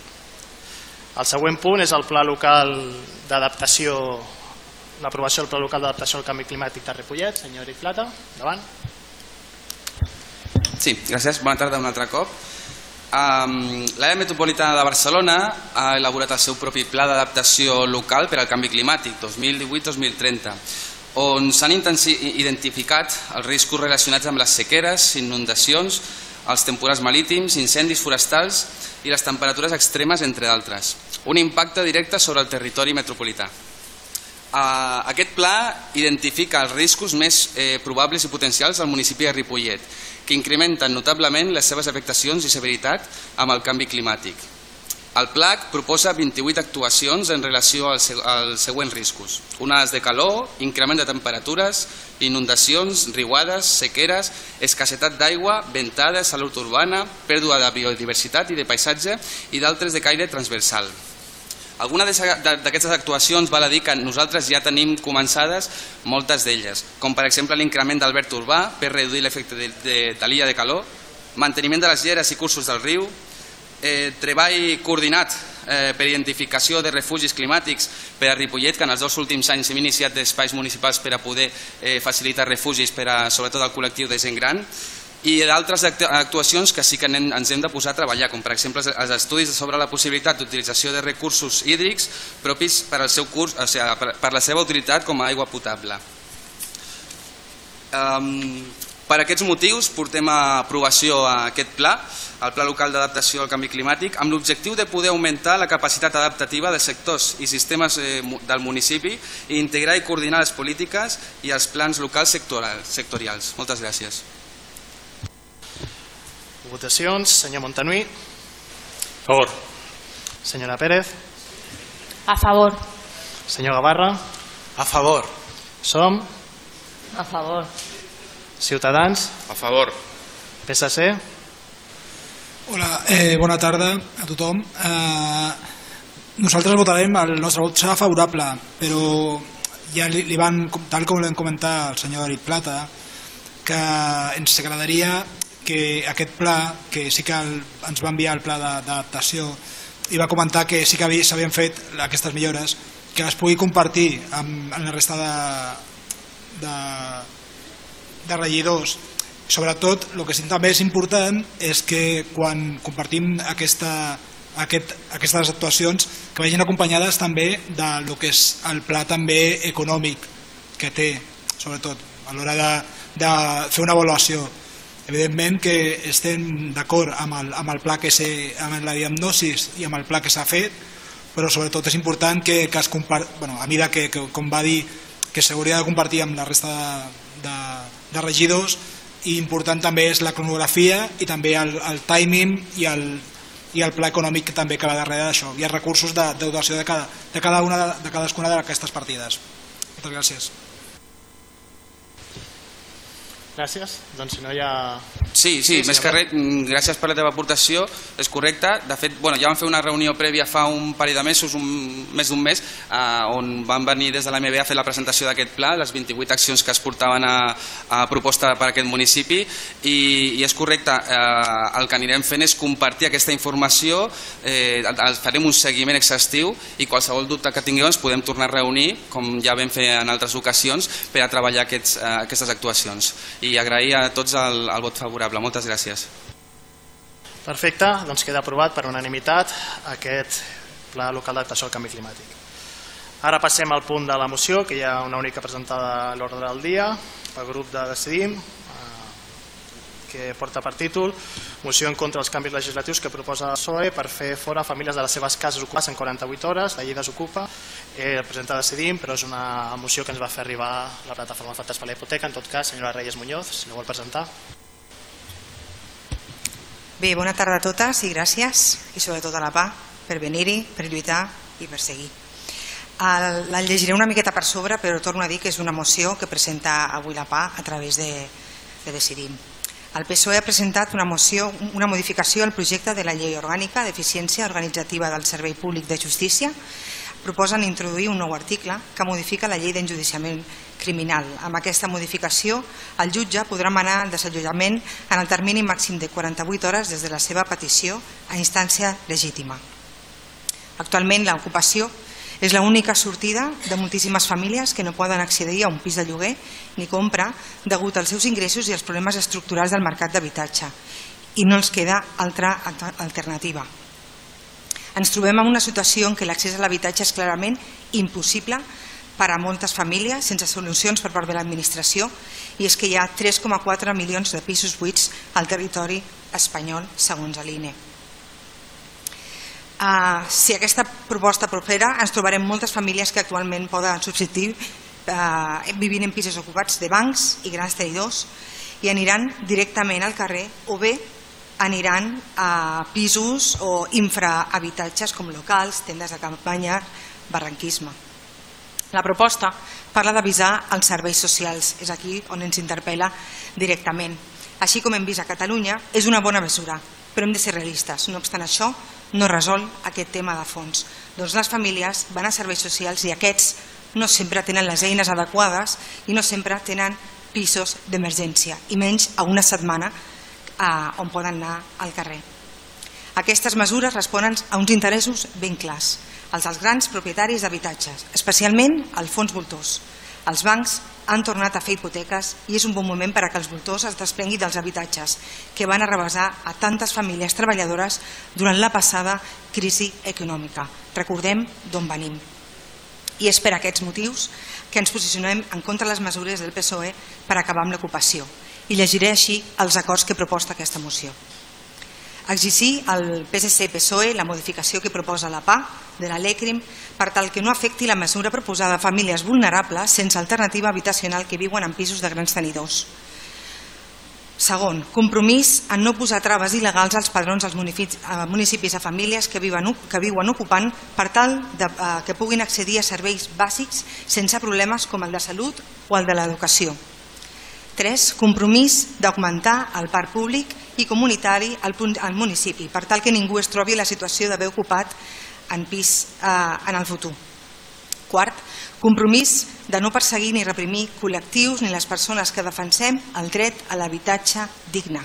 El següent punt és el pla local d'adaptació l'aprovació del pla local d'adaptació al canvi climàtic de Ripollet. Senyor Eric Plata, davant. Sí, gràcies. Bona tarda un altre cop. Um, L'àrea metropolitana de Barcelona ha elaborat el seu propi pla d'adaptació local per al canvi climàtic 2018-2030 on s'han identificat els riscos relacionats amb les sequeres, inundacions, els temporals marítims, incendis forestals i les temperatures extremes, entre d'altres. Un impacte directe sobre el territori metropolità. Uh, aquest pla identifica els riscos més eh, probables i potencials al municipi de Ripollet, que incrementen notablement les seves afectacions i severitat amb el canvi climàtic. El PLAC proposa 28 actuacions en relació als, als següents riscos. Onades de calor, increment de temperatures, inundacions, riuades, sequeres, escassetat d'aigua, ventades, salut urbana, pèrdua de biodiversitat i de paisatge i d'altres de caire transversal. Alguna d'aquestes actuacions val a dir que nosaltres ja tenim començades moltes d'elles, com per exemple l'increment del verd urbà per reduir l'efecte de, de, de l'illa de calor, manteniment de les lleres i cursos del riu, eh, treball coordinat eh, per identificació de refugis climàtics per a Ripollet, que en els dos últims anys hem iniciat espais municipals per a poder eh, facilitar refugis per a, sobretot al col·lectiu de gent gran, i d'altres actuacions que sí que ens hem de posar a treballar, com per exemple els estudis sobre la possibilitat d'utilització de recursos hídrics propis per, al seu curs, o sigui, per, per la seva utilitat com a aigua potable. Um, per aquests motius portem a aprovació a aquest pla, el Pla Local d'Adaptació al Canvi Climàtic, amb l'objectiu de poder augmentar la capacitat adaptativa de sectors i sistemes eh, del municipi i integrar i coordinar les polítiques i els plans locals sectorials. Moltes gràcies. Votacions. Senyor Montanui. A favor. Senyora Pérez. A favor. Senyor Gavarra. A favor. Som. A favor. Ciutadans. A favor. PSC. Hola, eh, bona tarda a tothom. Eh, nosaltres votarem, el nostre vot serà favorable, però ja li, li van, tal com vam comentar el senyor Eric Plata, que ens agradaria que aquest pla, que sí que el, ens va enviar el pla d'adaptació, i va comentar que sí que s'havien fet aquestes millores, que es pugui compartir amb, amb la resta de, de, de regidors. Sobretot el que també és important és que quan compartim aquesta, aquest, aquestes actuacions que vagin acompanyades també de lo que és el pla també econòmic que té sobretot a l'hora de, de fer una avaluació. Evidentment que estem d'acord amb, el, amb el pla que se, amb la diagnosis i amb el pla que s'ha fet, però sobretot és important que, que es compar... bueno, a mesura que, que, com va dir, que s'hauria de compartir amb la resta de, de, de regidors i important també és la cronografia i també el, el timing i el, i el pla econòmic que també que va darrere d'això i els recursos de, de dotació de cada, de cada una de, de cadascuna d'aquestes partides. Moltes gràcies. Gràcies. Doncs si no hi ha... Sí, sí, sí més que res, mm, gràcies per la teva aportació, és correcte. De fet, bueno, ja vam fer una reunió prèvia fa un parell de mesos, un, més d'un mes, eh, on van venir des de la MBA a fer la presentació d'aquest pla, les 28 accions que es portaven a, a proposta per a aquest municipi, i, i és correcte, eh, el que anirem fent és compartir aquesta informació, eh, farem un seguiment exhaustiu i qualsevol dubte que tingueu ens podem tornar a reunir, com ja vam fer en altres ocasions, per a treballar aquests, eh, aquestes actuacions. I i agrair a tots el, el vot favorable. Moltes gràcies. Perfecte, doncs queda aprovat per unanimitat aquest pla local d'adaptació al canvi climàtic. Ara passem al punt de la moció, que hi ha una única presentada a l'ordre del dia pel grup de Decidim, que porta per títol Moció en contra dels canvis legislatius que proposa el PSOE per fer fora famílies de les seves cases ocupades en 48 hores, la llei desocupa, eh, presenta Decidim, però és una moció que ens va fer arribar la plataforma Faltes per la Hipoteca, en tot cas, senyora Reyes Muñoz, si no vol presentar. Bé, bona tarda a totes i gràcies, i sobretot a la PA, per venir-hi, per lluitar i per seguir. La llegiré una miqueta per sobre, però torno a dir que és una moció que presenta avui la PA a través de, de Decidim. El PSOE ha presentat una, moció, una modificació al projecte de la Llei Orgànica d'Eficiència Organitzativa del Servei Públic de Justícia. Proposen introduir un nou article que modifica la llei d'enjudiciament criminal. Amb aquesta modificació, el jutge podrà manar el desallotjament en el termini màxim de 48 hores des de la seva petició a instància legítima. Actualment, l'ocupació és l'única sortida de moltíssimes famílies que no poden accedir a un pis de lloguer ni compra degut als seus ingressos i als problemes estructurals del mercat d'habitatge i no els queda altra alternativa. Ens trobem en una situació en què l'accés a l'habitatge és clarament impossible per a moltes famílies sense solucions per part de l'administració i és que hi ha 3,4 milions de pisos buits al territori espanyol segons l'INE. Uh, si aquesta proposta propera ens trobarem moltes famílies que actualment poden subsistir uh, vivint en pisos ocupats de bancs i grans tenidors i aniran directament al carrer o bé aniran a pisos o infrahabitatges com locals, tendes de campanya, barranquisme. La proposta parla d'avisar els serveis socials, és aquí on ens interpel·la directament. Així com hem vist a Catalunya, és una bona mesura, però hem de ser realistes. No obstant això, no resol aquest tema de fons. Doncs les famílies van a serveis socials i aquests no sempre tenen les eines adequades i no sempre tenen pisos d'emergència i menys a una setmana eh, on poden anar al carrer. Aquestes mesures responen a uns interessos ben clars, els dels grans propietaris d'habitatges, especialment el fons voltors. Els bancs han tornat a fer hipoteques i és un bon moment per a que els voltors es desprenguin dels habitatges que van arrebasar a tantes famílies treballadores durant la passada crisi econòmica. Recordem d'on venim. I és per aquests motius que ens posicionem en contra les mesures del PSOE per acabar amb l'ocupació. I llegiré així els acords que proposta aquesta moció exigir al PSC-PSOE la modificació que proposa la PA de la LECRIM per tal que no afecti la mesura proposada a famílies vulnerables sense alternativa habitacional que viuen en pisos de grans tenidors. Segon, compromís en no posar traves il·legals als padrons dels municipis a famílies que viuen, que viuen ocupant per tal de, eh, que puguin accedir a serveis bàsics sense problemes com el de salut o el de l'educació. 3. Compromís d'augmentar el parc públic i comunitari al, al municipi, per tal que ningú es trobi la situació d'haver ocupat en pis eh, en el futur. Quart, compromís de no perseguir ni reprimir col·lectius ni les persones que defensem el dret a l'habitatge digne.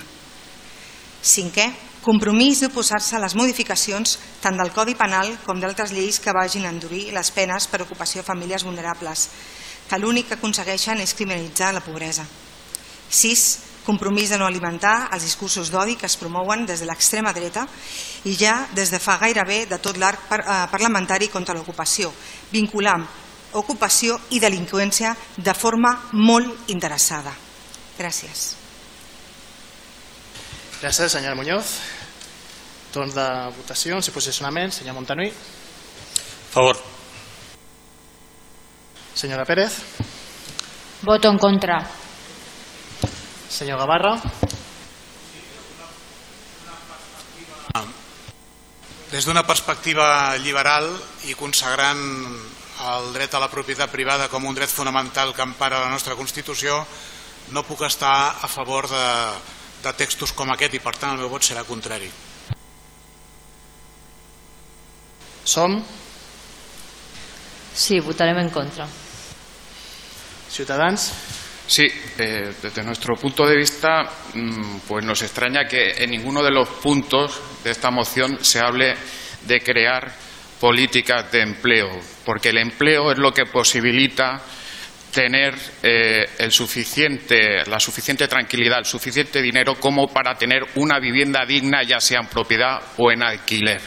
Cinquè, compromís d'oposar-se a les modificacions tant del Codi Penal com d'altres lleis que vagin a endurir les penes per ocupació a famílies vulnerables, que l'únic que aconsegueixen és criminalitzar la pobresa. 6. Compromís de no alimentar els discursos d'odi que es promouen des de l'extrema dreta i ja des de fa gairebé de tot l'arc eh, parlamentari contra l'ocupació, vinculant ocupació i delinqüència de forma molt interessada. Gràcies. Gràcies, senyora Muñoz. Torn de votacions i posicionaments. Senyor Montanui. Favor. Senyora Pérez. Voto en contra. Senyor Gavarra. Des d'una perspectiva liberal i consagrant el dret a la propietat privada com un dret fonamental que empara la nostra Constitució, no puc estar a favor de, de textos com aquest i per tant el meu vot serà contrari. Som? Sí, votarem en contra. Ciutadans. Sí, eh, desde nuestro punto de vista, mmm, pues nos extraña que en ninguno de los puntos de esta moción se hable de crear políticas de empleo, porque el empleo es lo que posibilita tener eh, la suficiente tranquilidad, el suficiente dinero como para tener una vivienda digna, ya sea en propiedad o en alquiler.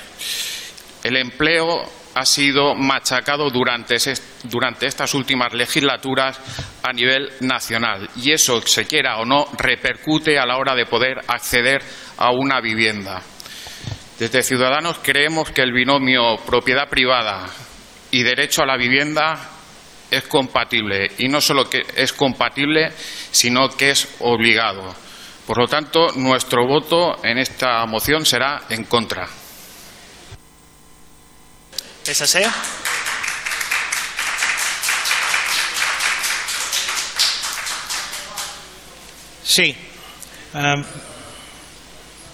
El empleo ha sido machacado durante, estas últimas legislaturas a nivel nacional y eso, se quiera o no, repercute a la hora de poder acceder a una vivienda. Desde Ciudadanos creemos que el binomio propiedad privada y derecho a la vivienda es compatible y no solo que es compatible, sino que es obligado. Por lo tanto, nuestro voto en esta moción será en contra. PSC. Sí. Eh,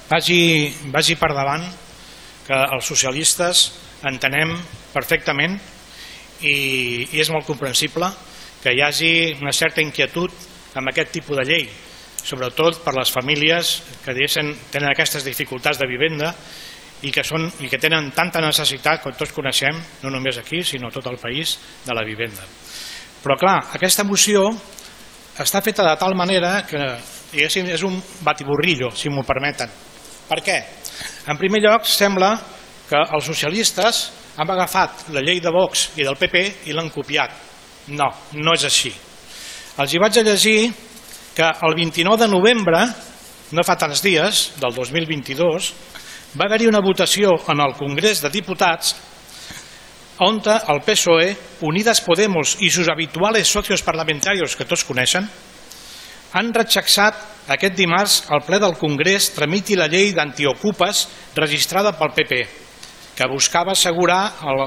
vagi, vagi per davant que els socialistes entenem perfectament i, i és molt comprensible que hi hagi una certa inquietud amb aquest tipus de llei, sobretot per les famílies que tenen aquestes dificultats de vivenda i que, són, i que tenen tanta necessitat, com tots coneixem, no només aquí, sinó tot el país, de la vivenda. Però clar, aquesta moció està feta de tal manera que diguéssim, és un batiburrillo, si m'ho permeten. Per què? En primer lloc, sembla que els socialistes han agafat la llei de Vox i del PP i l'han copiat. No, no és així. Els hi vaig a llegir que el 29 de novembre, no fa tants dies, del 2022, va haver-hi una votació en el Congrés de Diputats on el PSOE, Unidas Podemos i sus habituales socios parlamentarios que tots coneixen, han rechazat aquest dimarts al ple del Congrés tramiti la llei d'antiocupes registrada pel PP, que buscava assegurar el,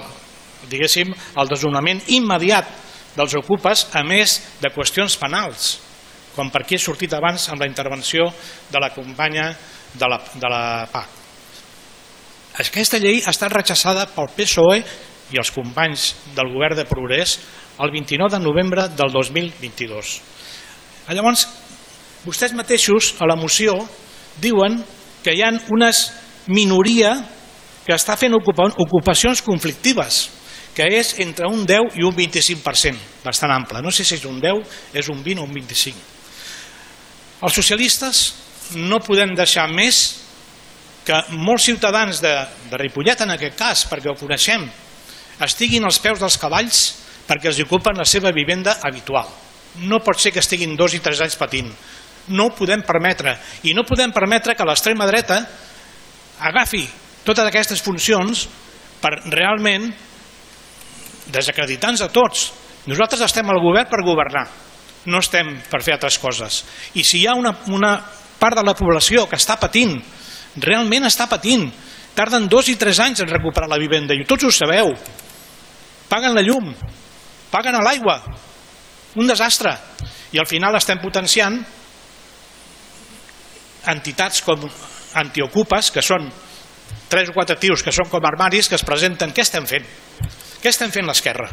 diguéssim, el desnonament immediat dels ocupes a més de qüestions penals, com per aquí he sortit abans amb la intervenció de la companya de la, de la PAC. Aquesta llei ha estat rechassada pel PSOE i els companys del govern de Progrés el 29 de novembre del 2022. Llavors, vostès mateixos a la moció diuen que hi ha una minoria que està fent ocupacions conflictives, que és entre un 10 i un 25%, bastant ample. No sé si és un 10, és un 20 o un 25. Els socialistes no podem deixar més que molts ciutadans de, de Ripollet, en aquest cas, perquè ho coneixem, estiguin als peus dels cavalls perquè els ocupen la seva vivenda habitual. No pot ser que estiguin dos i tres anys patint. No ho podem permetre. I no podem permetre que l'extrema dreta agafi totes aquestes funcions per realment desacreditar-nos a tots. Nosaltres estem al govern per governar, no estem per fer altres coses. I si hi ha una, una part de la població que està patint realment està patint. Tarden dos i tres anys en recuperar la vivenda i tots ho sabeu. Paguen la llum, paguen l'aigua, un desastre. I al final estem potenciant entitats com antiocupes, que són tres o quatre tios que són com armaris, que es presenten. Què estem fent? Què estem fent l'esquerra?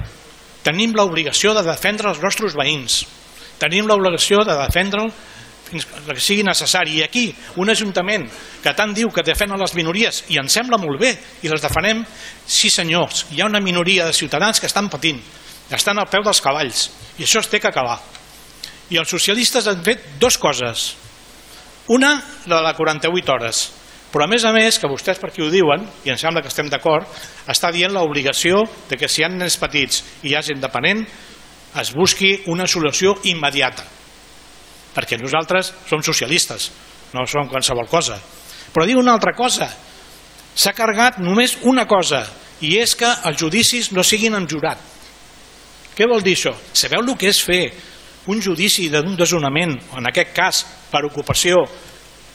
Tenim l'obligació de defendre els nostres veïns. Tenim l'obligació de defendre fins que sigui necessari. I aquí, un ajuntament que tant diu que defenen les minories, i ens sembla molt bé, i les defenem, sí senyors, hi ha una minoria de ciutadans que estan patint, estan al peu dels cavalls, i això es té que acabar. I els socialistes han fet dues coses. Una, la de 48 hores, però a més a més, que vostès per aquí ho diuen, i em sembla que estem d'acord, està dient l'obligació de que si hi ha nens petits i hi ha gent dependent, es busqui una solució immediata perquè nosaltres som socialistes, no són qualsevol cosa. Però diu una altra cosa, s'ha carregat només una cosa, i és que els judicis no siguin en jurat. Què vol dir això? Sabeu el que és fer un judici d'un desonament, en aquest cas per ocupació,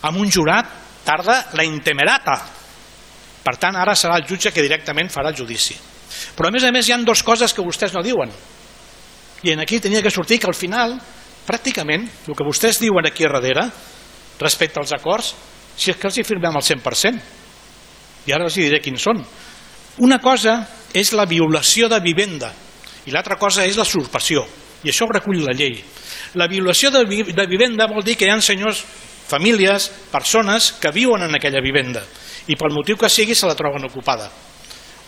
amb un jurat, tarda la intemerata. Per tant, ara serà el jutge que directament farà el judici. Però a més a més hi han dues coses que vostès no diuen. I en aquí tenia que sortir que al final, pràcticament, el que vostès diuen aquí darrere, respecte als acords, si és que els hi firmem al 100%. I ara els diré quins són. Una cosa és la violació de vivenda i l'altra cosa és la usurpació. I això ho recull la llei. La violació de, vi de vivenda vol dir que hi ha senyors, famílies, persones que viuen en aquella vivenda i pel motiu que sigui se la troben ocupada.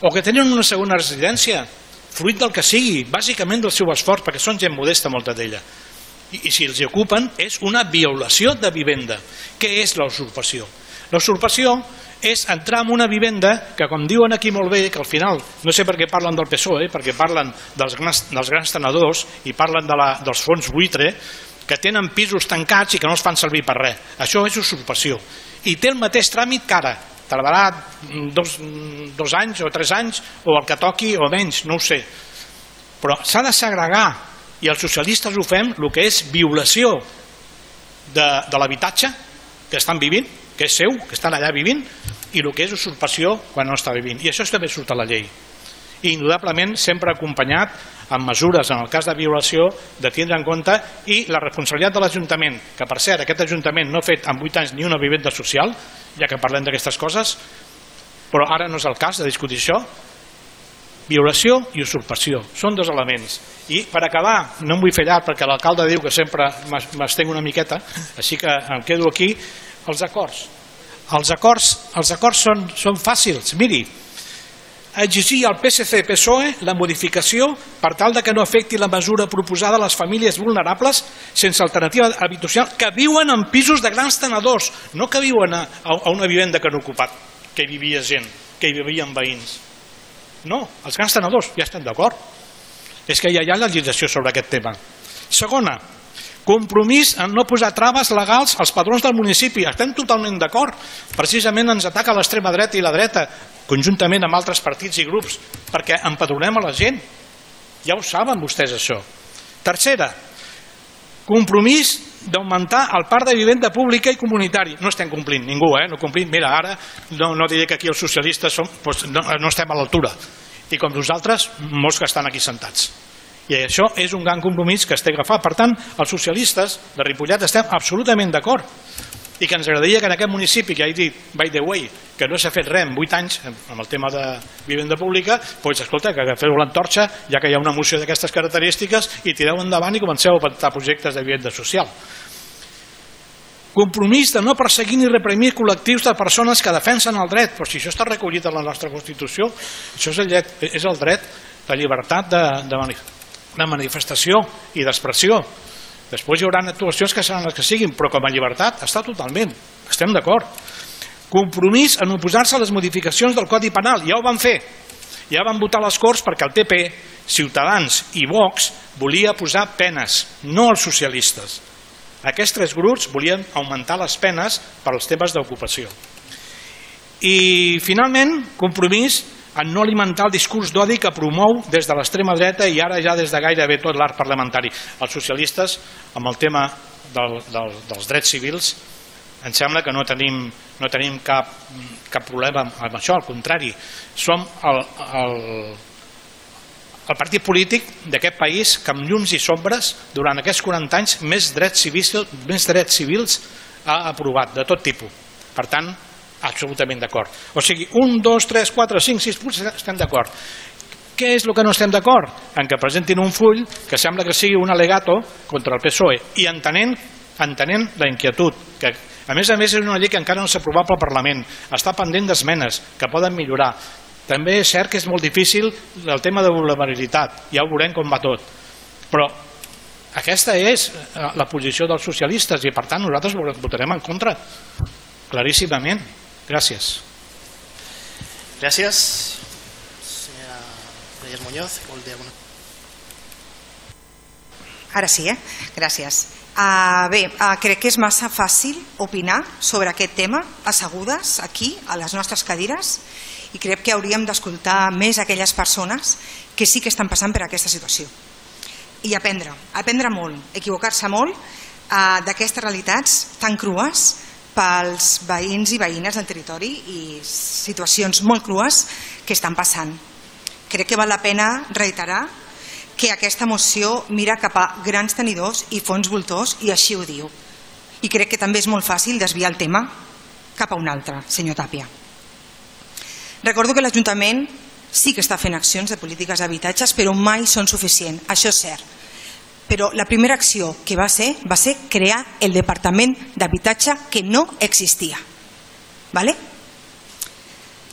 O que tenen una segona residència, fruit del que sigui, bàsicament del seu esforç, perquè són gent modesta molta d'ella. I, si els ocupen és una violació de vivenda. Què és la usurpació? La usurpació és entrar en una vivenda que, com diuen aquí molt bé, que al final, no sé per què parlen del PSOE, perquè parlen dels grans, dels grans tenedors i parlen de la, dels fons buitre, que tenen pisos tancats i que no els fan servir per res. Això és usurpació. I té el mateix tràmit que ara. Tardarà dos, dos anys o tres anys, o el que toqui, o menys, no ho sé. Però s'ha de segregar, i els socialistes ho fem, el que és violació de, de l'habitatge que estan vivint, que és seu, que estan allà vivint, i el que és usurpació quan no està vivint. I això també surt a la llei. I indudablement sempre acompanyat amb mesures, en el cas de violació, de tindre en compte i la responsabilitat de l'Ajuntament, que per cert aquest Ajuntament no ha fet en 8 anys ni una vivenda social, ja que parlem d'aquestes coses, però ara no és el cas de discutir això, violació i usurpació, són dos elements. I per acabar, no em vull fer llarg perquè l'alcalde diu que sempre m'estenc una miqueta, així que em quedo aquí, els acords. Els acords, els acords són, són fàcils. Miri, exigir al PSC-PSOE la modificació per tal de que no afecti la mesura proposada a les famílies vulnerables sense alternativa habitacional que viuen en pisos de grans tenedors, no que viuen a, a una vivenda que han ocupat, que hi vivia gent, que hi vivien veïns. No, els grans tenedors ja estan d'acord. És que ja hi ha legislació sobre aquest tema. Segona, Compromís en no posar traves legals als padrons del municipi. Estem totalment d'acord. Precisament ens ataca l'extrema dreta i la dreta, conjuntament amb altres partits i grups, perquè empadronem a la gent. Ja ho saben vostès, això. Tercera, compromís d'augmentar el parc de vivenda pública i comunitari. No estem complint, ningú, eh? No complim. Mira, ara no, no diré que aquí els socialistes som, doncs no, no estem a l'altura. I com nosaltres, molts que estan aquí sentats. I això és un gran compromís que es té agafat. Per tant, els socialistes de Ripollet estem absolutament d'acord i que ens agradaria que en aquest municipi, que ja he dit, by the way, que no s'ha fet res en 8 anys amb el tema de vivenda pública, doncs escolta, que agafeu l'entorxa, ja que hi ha una moció d'aquestes característiques, i tireu endavant i comenceu a pentar projectes de vivenda social. Compromís de no perseguir ni reprimir col·lectius de persones que defensen el dret, però si això està recollit en la nostra Constitució, això és el dret, és el dret la llibertat de, de de manifestació i d'expressió. Després hi haurà actuacions que seran les que siguin, però com a llibertat està totalment, estem d'acord. Compromís en oposar-se a les modificacions del Codi Penal, ja ho van fer. Ja van votar les Corts perquè el PP, Ciutadans i Vox volia posar penes, no els socialistes. Aquests tres grups volien augmentar les penes per als temes d'ocupació. I finalment, compromís en no alimentar el discurs d'odi que promou des de l'extrema dreta i ara ja des de gairebé tot l'art parlamentari. Els socialistes, amb el tema del, del, dels drets civils, em sembla que no tenim, no tenim cap, cap problema amb això, al contrari. Som el, el, el partit polític d'aquest país que amb llums i sombres durant aquests 40 anys més drets civils, més drets civils ha aprovat, de tot tipus. Per tant, absolutament d'acord. O sigui, un, dos, tres, quatre, cinc, sis punts estem d'acord. Què és el que no estem d'acord? En què presentin un full que sembla que sigui un alegato contra el PSOE i entenent, entenent la inquietud, que a més a més és una llei que encara no s'ha aprovat pel Parlament, està pendent d'esmenes que poden millorar. També és cert que és molt difícil el tema de vulnerabilitat, ja ho veurem com va tot. Però aquesta és eh, la posició dels socialistes i per tant nosaltres votarem en contra, claríssimament. Gràcies. Gràcies. Senyora Reyes Muñoz, Ara sí, eh? Gràcies. Uh, bé, uh, crec que és massa fàcil opinar sobre aquest tema assegudes aquí, a les nostres cadires, i crec que hauríem d'escoltar més aquelles persones que sí que estan passant per aquesta situació. I aprendre, aprendre molt, equivocar-se molt uh, d'aquestes realitats tan crues pels veïns i veïnes del territori i situacions molt crues que estan passant. Crec que val la pena reiterar que aquesta moció mira cap a grans tenidors i fons voltors i així ho diu. I crec que també és molt fàcil desviar el tema cap a un altre, senyor Tàpia. Recordo que l'Ajuntament sí que està fent accions de polítiques d'habitatges, però mai són suficients, això és cert. Però la primera acció que va ser va ser crear el Departament d'Habitatge que no existia. Vale?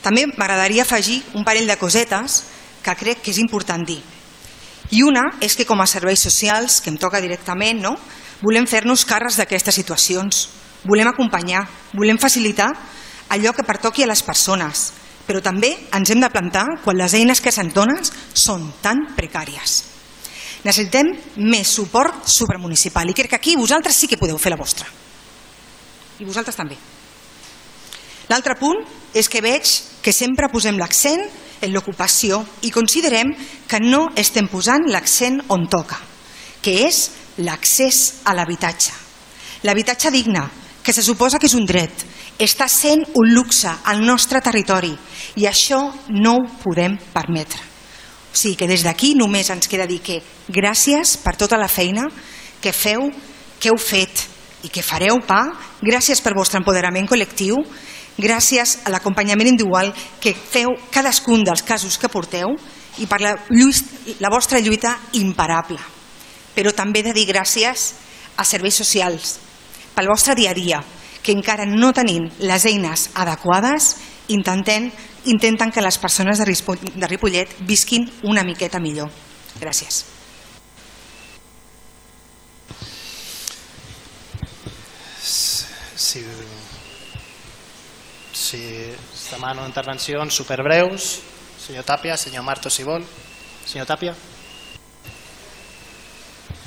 També m'agradaria afegir un parell de cosetes que crec que és important dir. I una és que com a serveis socials, que em toca directament, no? volem fer-nos càrrecs d'aquestes situacions, volem acompanyar, volem facilitar allò que pertoqui a les persones, però també ens hem de plantar quan les eines que se'n donen són tan precàries. Necessitem més suport supramunicipal i crec que aquí vosaltres sí que podeu fer la vostra. I vosaltres també. L'altre punt és que veig que sempre posem l'accent en l'ocupació i considerem que no estem posant l'accent on toca, que és l'accés a l'habitatge. L'habitatge digne, que se suposa que és un dret, està sent un luxe al nostre territori i això no ho podem permetre. O sigui que des d'aquí només ens queda dir que gràcies per tota la feina que feu, que heu fet i que fareu pa, gràcies per vostre empoderament col·lectiu, gràcies a l'acompanyament individual que feu cadascun dels casos que porteu i per la, la vostra lluita imparable. Però també he de dir gràcies a serveis socials, pel vostre dia a dia, que encara no tenim les eines adequades, intenten, intenten que les persones de Ripollet visquin una miqueta millor. Gràcies. Si si es demano intervencions superbreus. Senyor Tapia, senyor Marto, si vol. Senyor Tapia.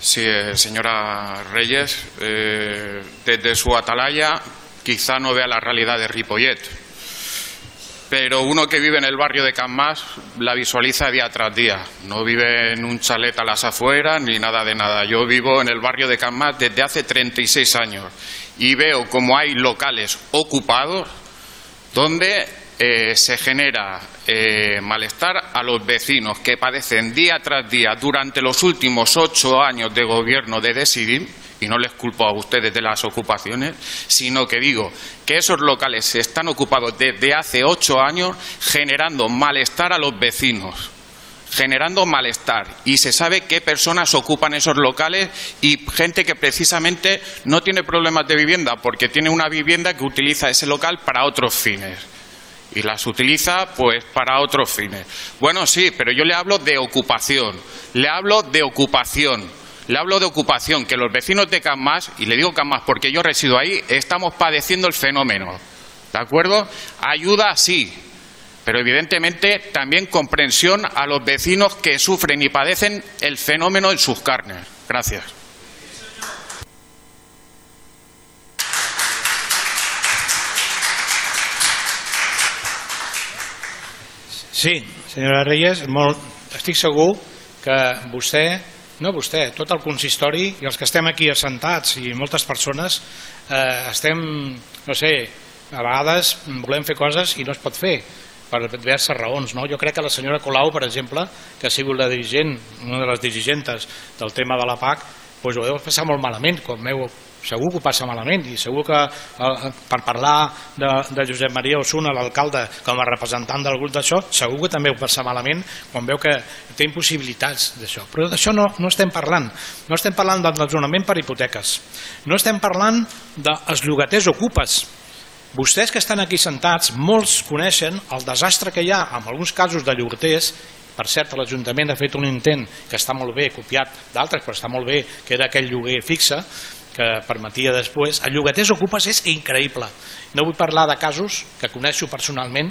Sí, eh, señora Reyes, eh, desde su atalaya quizá no vea la realidad de Ripollet, pero uno que vive en el barrio de Canmas la visualiza día tras día. No vive en un chalet a las afueras ni nada de nada. Yo vivo en el barrio de Canmas desde hace 36 años y veo como hay locales ocupados donde eh, se genera eh, malestar a los vecinos que padecen día tras día durante los últimos ocho años de gobierno de Decidim, y no les culpo a ustedes de las ocupaciones, sino que digo que esos locales están ocupados desde hace ocho años generando malestar a los vecinos generando malestar y se sabe qué personas ocupan esos locales y gente que precisamente no tiene problemas de vivienda porque tiene una vivienda que utiliza ese local para otros fines y las utiliza pues para otros fines. Bueno, sí, pero yo le hablo de ocupación, le hablo de ocupación. Le hablo de ocupación, que los vecinos de Camas, y le digo Camas porque yo resido ahí, estamos padeciendo el fenómeno. ¿De acuerdo? Ayuda sí, pero evidentemente también comprensión a los vecinos que sufren y padecen el fenómeno en sus carnes. Gracias. Sí, senyora Reyes, molt, estic que vostè, no vostè, tot el consistori i els que estem aquí assentats i moltes persones eh, estem, no sé, a vegades volem fer coses i no es pot fer per diverses raons. No? Jo crec que la senyora Colau, per exemple, que ha sigut la dirigent, una de les dirigentes del tema de la PAC, doncs ho deu passar molt malament, com meu, segur que ho passa malament i segur que eh, per parlar de, de Josep Maria Osuna, l'alcalde, com a representant del grup d'això, segur que també ho passa malament quan veu que té impossibilitats d'això. Però d'això no, no estem parlant. No estem parlant del desnonament per hipoteques. No estem parlant dels llogaters ocupes, vostès que estan aquí sentats, molts coneixen el desastre que hi ha en alguns casos de llogaters per cert, l'Ajuntament ha fet un intent que està molt bé, copiat d'altres, però està molt bé, que era aquell lloguer fixe, que permetia després. El llogaters ocupes és increïble. No vull parlar de casos que coneixo personalment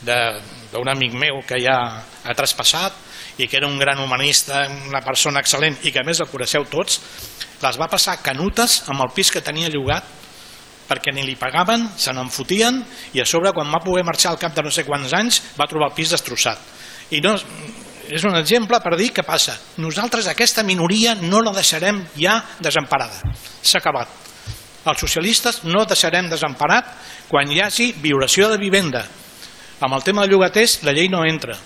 d'un amic meu que ja ha traspassat i que era un gran humanista, una persona excel·lent i que a més el coneixeu tots, les va passar canutes amb el pis que tenia llogat perquè ni li pagaven, se n'enfotien i a sobre quan va poder marxar al cap de no sé quants anys va trobar el pis destrossat. I no, és un exemple per dir què passa. Nosaltres aquesta minoria no la deixarem ja desemparada. S'ha acabat. Els socialistes no deixarem desemparat quan hi hagi violació de vivenda. Amb el tema de llogaters la llei no entra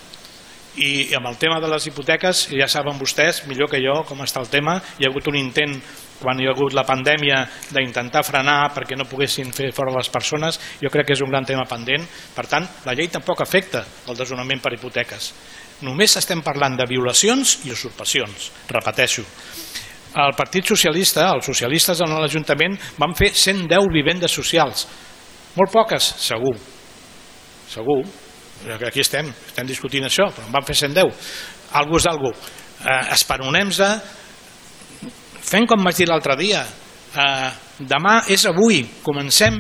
i amb el tema de les hipoteques ja saben vostès millor que jo com està el tema hi ha hagut un intent quan hi ha hagut la pandèmia d'intentar frenar perquè no poguessin fer fora les persones jo crec que és un gran tema pendent per tant la llei tampoc afecta el desnonament per hipoteques només estem parlant de violacions i usurpacions repeteixo. El Partit Socialista, els socialistes en l'Ajuntament van fer 110 vivendes socials. Molt poques, segur. Segur. Aquí estem, estem discutint això, però en van fer 110. Algú és algú. Eh, Esperonem-se, fem com vaig dir l'altre dia, eh, demà és avui, comencem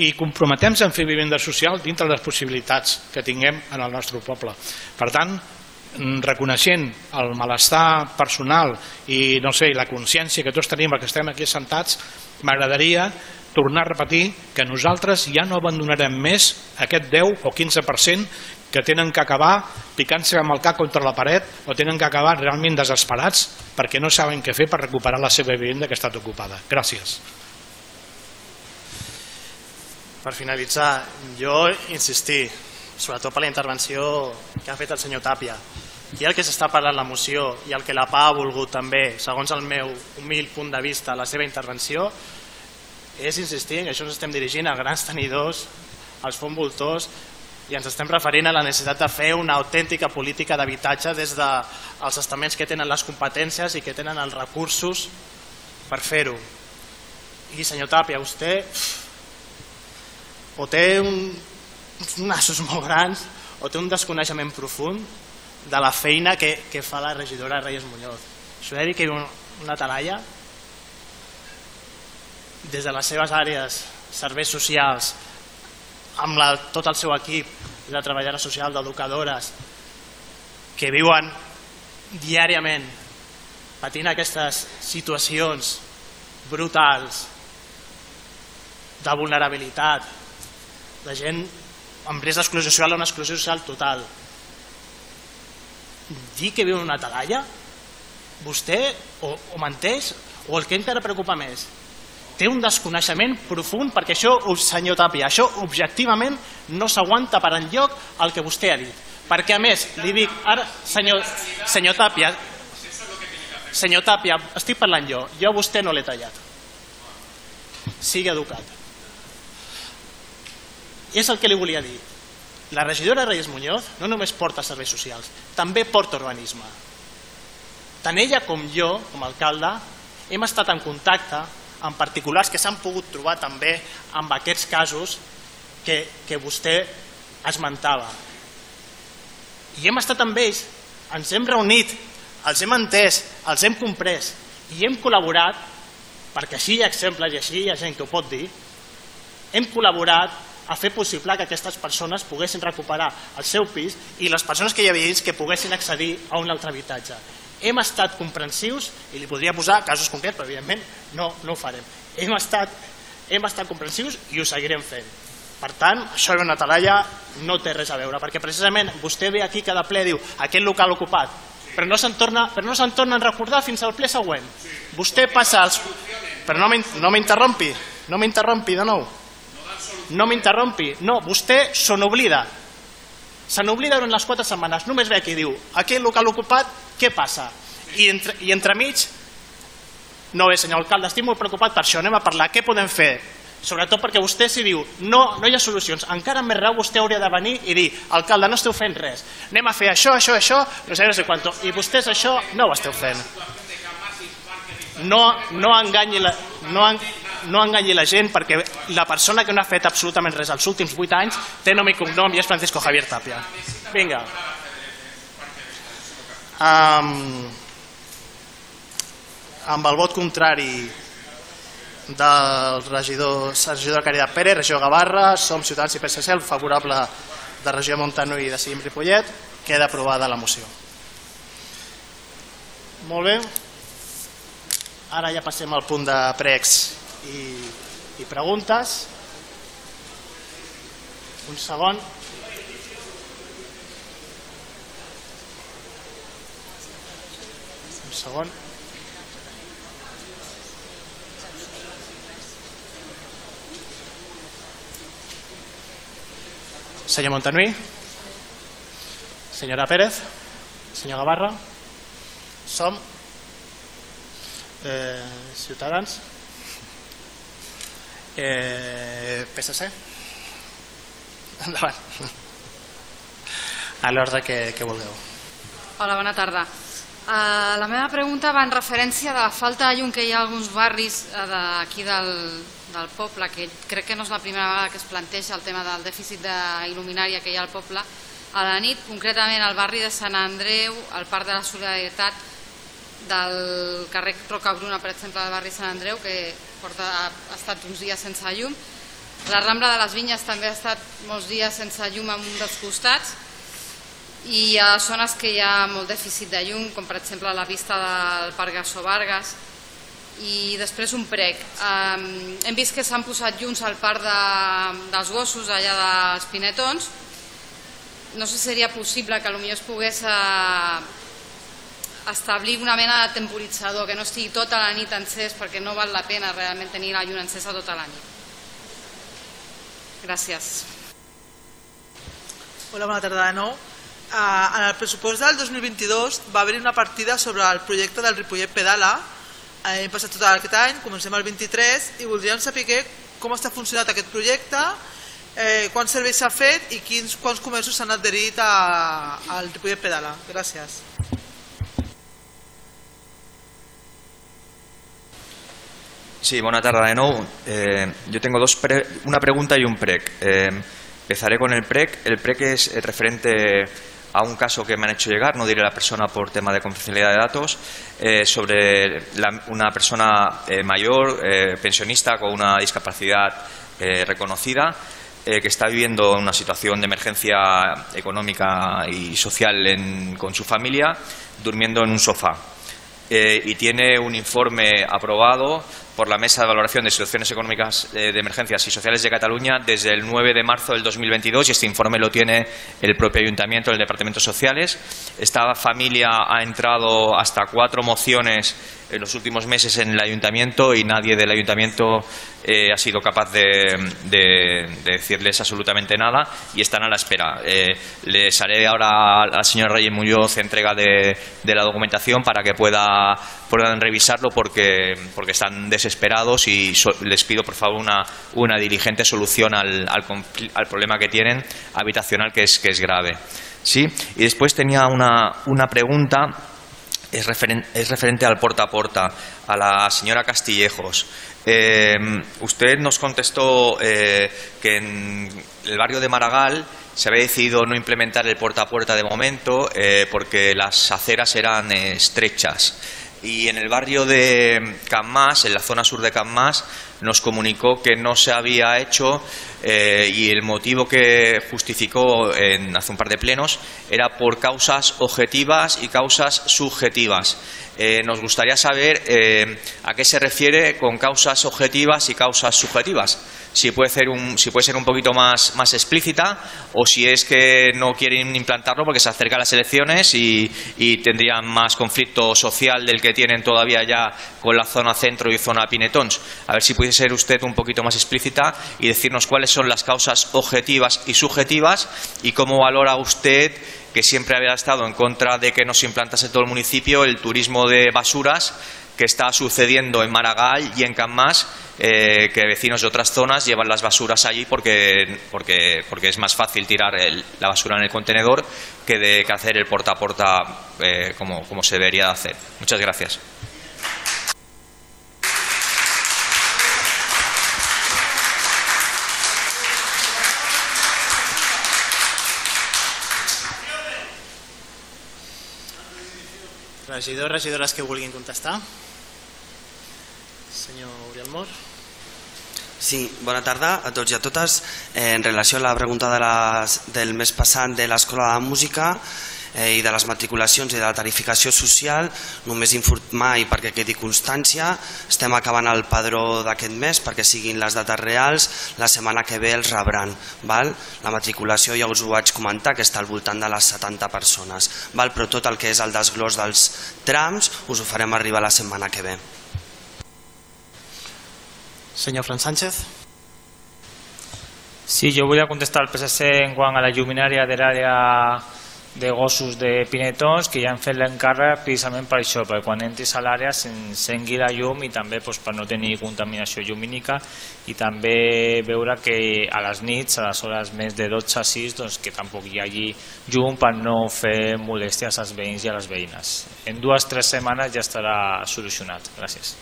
i comprometem en fer vivenda social dintre les possibilitats que tinguem en el nostre poble. Per tant, reconeixent el malestar personal i no sé, la consciència que tots tenim que estem aquí sentats, m'agradaria tornar a repetir que nosaltres ja no abandonarem més aquest 10 o 15% que tenen que acabar picant-se amb el cap contra la paret o tenen que acabar realment desesperats perquè no saben què fer per recuperar la seva vivenda que ha estat ocupada. Gràcies. Per finalitzar, jo insistir, sobretot per la intervenció que ha fet el senyor Tàpia, i el que s'està parlant la moció i el que la PA ha volgut també, segons el meu humil punt de vista, la seva intervenció, és insistir en que això ens estem dirigint a grans tenidors, als fons voltors, i ens estem referint a la necessitat de fer una autèntica política d'habitatge des dels estaments que tenen les competències i que tenen els recursos per fer-ho. I senyor Tàpia, vostè o té un, uns nassos molt grans o té un desconeixement profund de la feina que, que fa la regidora Reyes Muñoz. Això de dir que hi ha una talaia des de les seves àrees, serveis socials, amb la, tot el seu equip de treballadores socials, d'educadores, que viuen diàriament patint aquestes situacions brutals de vulnerabilitat, de gent amb risc d'exclusió social o una exclusió social total. Dir que viu en una talalla, vostè o, o menteix o el que encara preocupa més, té un desconeixement profund perquè això, senyor Tàpia, això objectivament no s'aguanta per enlloc el que vostè ha dit. Perquè a més, li dic, ara, senyor, senyor Tàpia, senyor Tàpia, estic parlant jo, jo a vostè no l'he tallat. Sigui educat. És el que li volia dir. La regidora Reyes Muñoz no només porta serveis socials, també porta urbanisme. Tant ella com jo, com a alcalde, hem estat en contacte en particulars que s'han pogut trobar també amb aquests casos que, que vostè esmentava. I hem estat amb ells, ens hem reunit, els hem entès, els hem comprès i hem col·laborat, perquè així hi ha exemples i així hi ha gent que ho pot dir, hem col·laborat a fer possible que aquestes persones poguessin recuperar el seu pis i les persones que hi havia dins que poguessin accedir a un altre habitatge hem estat comprensius, i li podria posar casos concrets, però evidentment no, no ho farem. Hem estat, hem estat comprensius i ho seguirem fent. Per tant, això de una talalla no té res a veure, perquè precisament vostè ve aquí cada ple diu aquest local ocupat, però no se'n torna, però no se'n torna a recordar fins al ple següent. Vostè passa els... Però no m'interrompi, no m'interrompi de nou. No m'interrompi, no, vostè se n'oblida. Se n'oblida durant les quatre setmanes, només ve aquí i diu aquest local ocupat què passa? I, entre, i entremig, no bé, senyor alcalde, estic molt preocupat per això, anem a parlar, què podem fer? Sobretot perquè vostè si diu no, no hi ha solucions, encara més rau vostè hauria de venir i dir, alcalde, no esteu fent res, anem a fer això, això, això, no sé, no sé quanto, i vostès això no ho esteu fent. No, no, enganyi la, no, no enganyi la gent perquè la persona que no ha fet absolutament res els últims 8 anys té nom i cognom i és Francisco Javier Tapia. Vinga amb, amb el vot contrari del regidor, regidor Caritat Pérez, regió Gavarra, som Ciutadans i PSC, el favorable de regió Montano i de Seguim Ripollet, queda aprovada la moció. Molt bé. Ara ja passem al punt de pregs i, i preguntes. Un segon. Un segon. Senyor Montanui. Senyora Pérez. Senyor Gavarra. Som. Eh, Ciutadans. Eh, PSC. Endavant. A l'ordre que, que vulgueu. Hola, bona tarda. Uh, la meva pregunta va en referència de la falta de llum que hi ha alguns barris uh, d'aquí del, del poble, que crec que no és la primera vegada que es planteja el tema del dèficit d'il·luminària que hi ha al poble. A la nit, concretament al barri de Sant Andreu, al Parc de la Solidaritat, del carrer Rocabruna, per exemple, del barri Sant Andreu, que porta, ha estat uns dies sense llum. La Rambla de les Vinyes també ha estat molts dies sense llum en un dels costats i hi ha zones que hi ha molt dèficit de llum, com per exemple la vista del Parc Gassó Vargas, i després un prec. Hem vist que s'han posat llums al parc de, dels gossos allà dels Pinetons. No sé si seria possible que potser es pogués uh, establir una mena de temporitzador, que no estigui tota la nit encès, perquè no val la pena realment tenir la llum encesa tota la nit. Gràcies. Hola, bona tarda de nou. Uh, en el pressupost del 2022 va haver-hi una partida sobre el projecte del Ripollet Pedala. Uh, hem passat tot aquest any, comencem el 23 i voldríem saber com està funcionat aquest projecte, eh, quants serveis s'ha fet i quins, quants comerços s'han adherit a, al Ripollet Pedala. Gràcies. Sí, buena tarde de nuevo. Eh, yo tengo dos pre una pregunta y un PREC. Eh, empezaré con el PREC. El PREC es referente a un caso que me han hecho llegar, no diré la persona por tema de confidencialidad de datos, eh, sobre una persona eh, mayor, eh, pensionista, con una discapacidad eh, reconocida, eh, que está viviendo una situación de emergencia económica y social en, con su familia, durmiendo en un sofá. Eh, y tiene un informe aprobado por la Mesa de Valoración de Situaciones Económicas eh, de Emergencias y Sociales de Cataluña desde el 9 de marzo del 2022 y este informe lo tiene el propio Ayuntamiento, el Departamento de Sociales. Esta familia ha entrado hasta cuatro mociones en los últimos meses en el Ayuntamiento y nadie del Ayuntamiento eh, ha sido capaz de, de, de, decirles absolutamente nada y están a la espera. Eh, les haré ahora al señor Reyes Muñoz entrega de la documentación para que pueda, puedan revisarlo porque, porque están desesperados y les pido por favor una, una diligente solución al, al, al, problema que tienen habitacional que es, que es grave. ¿Sí? Y después tenía una, una pregunta es, referen es, referente al porta a porta, a la señora Castillejos. Eh, usted nos contestó eh, que en el barrio de Maragall se había decidido no implementar el puerta a puerta de momento eh, porque las aceras eran estrechas. Y en el barrio de Canmas, en la zona sur de Canmas, nos comunicó que no se había hecho eh, y el motivo que justificó en, hace un par de plenos era por causas objetivas y causas subjetivas. Eh, nos gustaría saber eh, a qué se refiere con causas objetivas y causas subjetivas. Si puede ser un, si puede ser un poquito más, más explícita o si es que no quieren implantarlo porque se acercan las elecciones y, y tendrían más conflicto social del que tienen todavía ya con la zona centro y zona Pinetons. A ver si puede ser usted un poquito más explícita y decirnos cuáles son las causas objetivas y subjetivas y cómo valora usted que siempre había estado en contra de que no se implantase todo el municipio el turismo de basuras que está sucediendo en Maragall y en Canmas, eh, que vecinos de otras zonas llevan las basuras allí porque, porque, porque es más fácil tirar la basura en el contenedor que, de, que hacer el porta a porta eh, como, como se debería hacer. Muchas gracias. Regidors, regidores que vulguin contestar. Senyor Uriel Mor. Sí, bona tarda a tots i a totes. Eh, en relació a la pregunta de les, del mes passat de l'Escola de Música, eh, i de les matriculacions i de la tarificació social, només informar i perquè quedi constància, estem acabant el padró d'aquest mes perquè siguin les dates reals, la setmana que ve els rebran. Val? La matriculació ja us ho vaig comentar, que està al voltant de les 70 persones, val? però tot el que és el desglòs dels trams us ho farem arribar la setmana que ve. Senyor Fran Sánchez. Sí, jo volia contestar al PSC en quant a la lluminària de l'àrea de gossos de Pinetons que ja han fet l'encàrrec precisament per això, perquè quan entris a l'àrea s'encengui la llum i també doncs, per no tenir contaminació llumínica i també veure que a les nits, a les hores més de 12 a 6, doncs, que tampoc hi hagi llum per no fer molèsties als veïns i a les veïnes. En dues o tres setmanes ja estarà solucionat. Gràcies.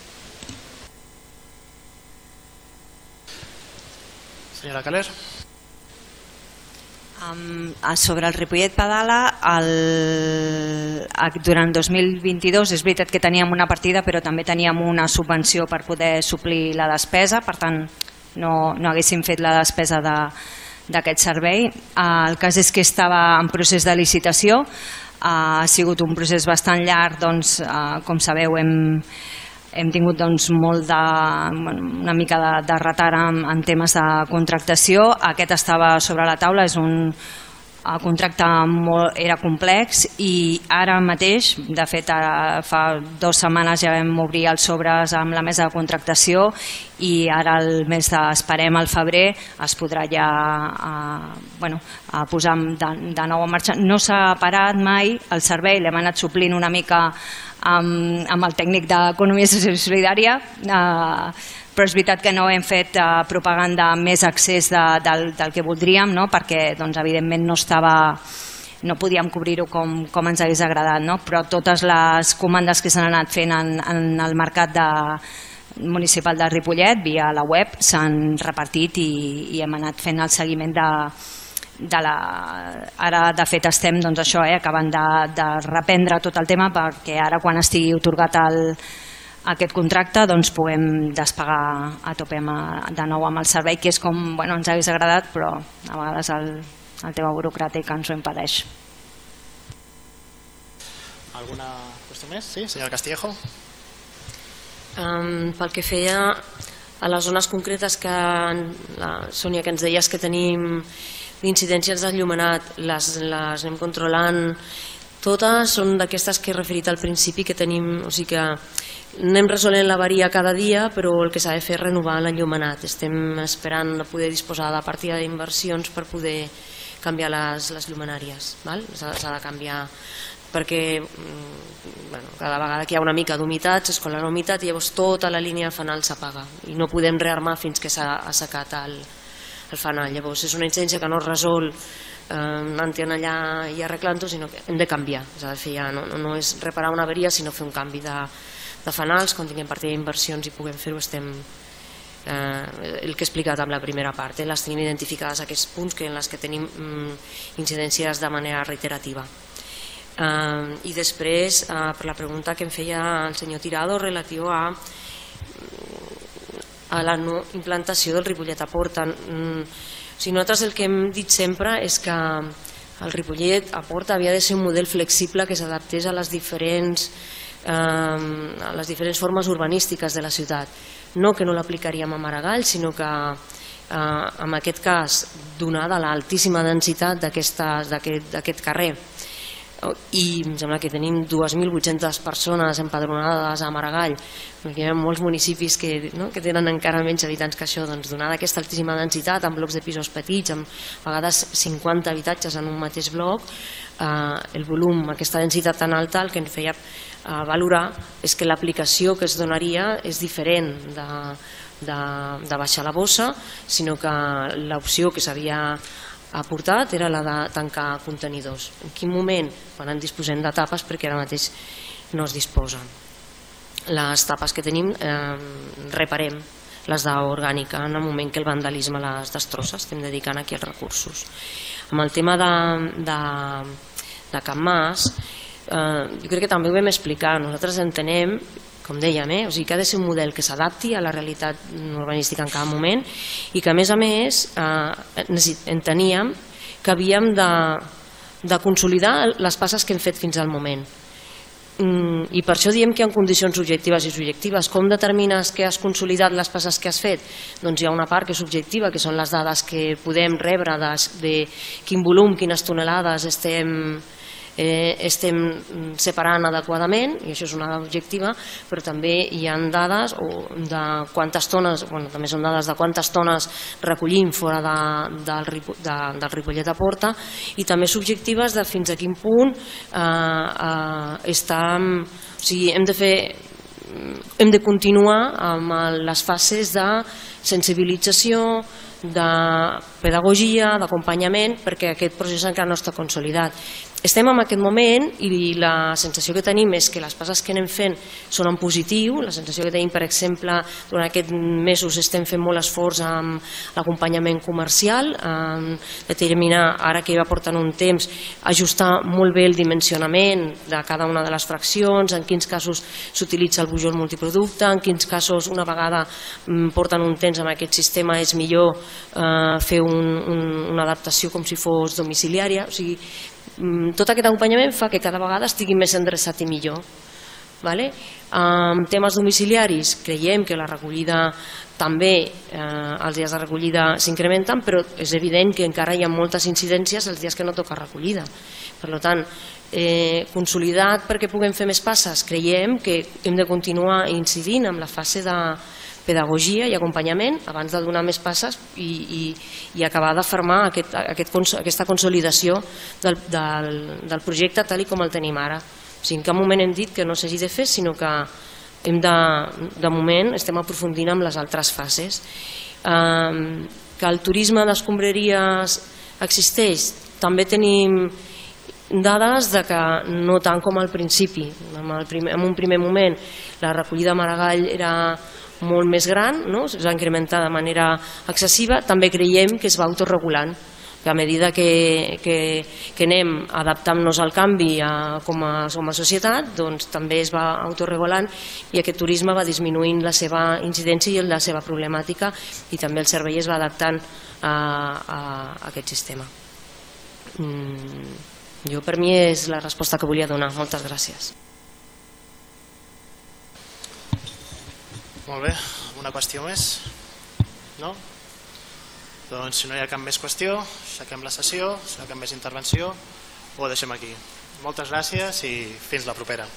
Senyora Caler. Um, sobre el Ripollet Pedala el, durant 2022 és veritat que teníem una partida però també teníem una subvenció per poder suplir la despesa per tant no, no haguéssim fet la despesa d'aquest de, servei. Uh, el cas és que estava en procés de licitació uh, ha sigut un procés bastant llarg doncs, uh, com sabeu hem, hem tingut doncs, molt de, una mica de, de retard en, en temes de contractació. Aquest estava sobre la taula, és un el contracte molt, era complex i ara mateix, de fet ara, fa dues setmanes ja vam obrir els sobres amb la mesa de contractació i ara el mes de, esperem al febrer es podrà ja a, bueno, a posar de, de nou en marxa. No s'ha parat mai el servei, l'hem anat suplint una mica amb, amb el tècnic d'Economia Social i Solidària, eh, però és veritat que no hem fet eh, propaganda amb més accés de, del, del que voldríem, no? perquè doncs, evidentment no estava no podíem cobrir-ho com, com ens hagués agradat, no? però totes les comandes que s'han anat fent en, en el mercat de, municipal de Ripollet via la web s'han repartit i, i hem anat fent el seguiment de, de la... Ara, de fet, estem doncs, això, eh, acabant de, de reprendre tot el tema perquè ara, quan estigui otorgat el, aquest contracte, doncs puguem despegar a tope amb, de nou amb el servei, que és com bueno, ens hagués agradat, però a vegades el, el tema burocràtic ens ho impedeix. Alguna qüestió més? Sí, senyora Castillejo. Um, pel que feia a les zones concretes que la Sònia que ens deies que tenim d'incidències d'enllumenat les, les anem controlant. Totes són d'aquestes que he referit al principi que tenim, o sigui que anem resolent l'avaria cada dia però el que s'ha de fer és renovar l'enllumenat. Estem esperant poder disposar de partida d'inversions per poder canviar les, les llumenàries s'ha de canviar perquè mm, bueno, cada vegada que hi ha una mica d'humitat s'escola l'humitat i llavors tota la línia de fanal s'apaga i no podem rearmar fins que s'ha assecat el, el fanal. Llavors és una incidència que no es resol eh, anant allà i arreglant-ho, sinó que hem de canviar. S'ha de fer ja, no, no, no és reparar una averia, sinó fer un canvi de, de fanals, quan tinguem partida d'inversions i puguem fer-ho estem eh, el que he explicat amb la primera part, eh, les tenim identificades aquests punts que en les que tenim mm, incidències de manera reiterativa. Eh, I després, eh, per la pregunta que em feia el senyor Tirado relatiu a a la no implantació del Ripollet a Porta. Mm, o sigui, nosaltres el que hem dit sempre és que el Ripollet a Porta havia de ser un model flexible que s'adaptés a les diferents eh, a les diferents formes urbanístiques de la ciutat. No que no l'aplicaríem a Maragall, sinó que eh, en aquest cas, donada l'altíssima densitat d'aquest carrer, i em sembla que tenim 2.800 persones empadronades a Maragall hi ha molts municipis que, no, que tenen encara menys habitants que això. Doncs donada aquesta altíssima densitat amb blocs de pisos petits amb a vegades 50 habitatges en un mateix bloc eh, el volum, aquesta densitat tan alta el que ens feia eh, valorar és que l'aplicació que es donaria és diferent de, de, de baixar la bossa sinó que l'opció que s'havia ha portat era la de tancar contenidors. En quin moment? Quan en disposem de tapes perquè ara mateix no es disposen. Les tapes que tenim eh, reparem les d'orgànica en el moment que el vandalisme les destrossa, estem dedicant aquí els recursos. Amb el tema de, de, de Can Mas, eh, jo crec que també ho vam explicar, nosaltres entenem com dèiem, eh? o sigui que ha de ser un model que s'adapti a la realitat urbanística en cada moment i que a més a més eh, enteníem que havíem de de consolidar les passes que hem fet fins al moment. Mm, I per això diem que hi ha condicions objectives i subjectives. Com determines que has consolidat les passes que has fet? Doncs hi ha una part que és subjectiva, que són les dades que podem rebre de, de quin volum, quines tonelades estem eh, estem separant adequadament i això és una objectiva però també hi han dades o de quantes tones, bueno, també són dades de quantes tones recollim fora de, del, de, del Ripollet a Porta i també subjectives de fins a quin punt eh, eh, està, o sigui, hem de fer hem de continuar amb les fases de sensibilització, de pedagogia, d'acompanyament, perquè aquest procés encara no està consolidat estem en aquest moment i la sensació que tenim és que les passes que anem fent són en positiu, la sensació que tenim per exemple durant aquests mesos estem fent molt esforç amb l'acompanyament comercial en determinar, ara que va portant un temps ajustar molt bé el dimensionament de cada una de les fraccions en quins casos s'utilitza el bujol multiproducte en quins casos una vegada mm, porten un temps amb aquest sistema és millor eh, fer un, un, una adaptació com si fos domiciliària. O sigui, tot aquest acompanyament fa que cada vegada estigui més endreçat i millor. Vale? En temes domiciliaris creiem que la recollida també eh, els dies de recollida s'incrementen però és evident que encara hi ha moltes incidències els dies que no toca recollida per tant, eh, consolidat perquè puguem fer més passes creiem que hem de continuar incidint amb la fase de, pedagogia i acompanyament abans de donar més passes i, i, i acabar de fermar aquest, aquest, aquesta consolidació del, del, del projecte tal i com el tenim ara. O sigui, en cap moment hem dit que no s'hagi de fer, sinó que hem de, de moment estem aprofundint amb les altres fases. Eh, que el turisme d'escombraries existeix, també tenim dades de que no tant com al principi. En, el primer, en un primer moment la recollida Maragall era molt més gran, no? es va incrementar de manera excessiva, també creiem que es va autorregulant que a mesura que, que, que anem adaptant-nos al canvi a, com, a, com a societat, doncs també es va autorregulant i aquest turisme va disminuint la seva incidència i la seva problemàtica i també el servei es va adaptant a, a, a aquest sistema. Mm, jo per mi és la resposta que volia donar. Moltes gràcies. Molt bé, alguna qüestió més? No? Doncs si no hi ha cap més qüestió, aixequem la sessió, si no hi ha cap més intervenció, ho deixem aquí. Moltes gràcies i fins la propera.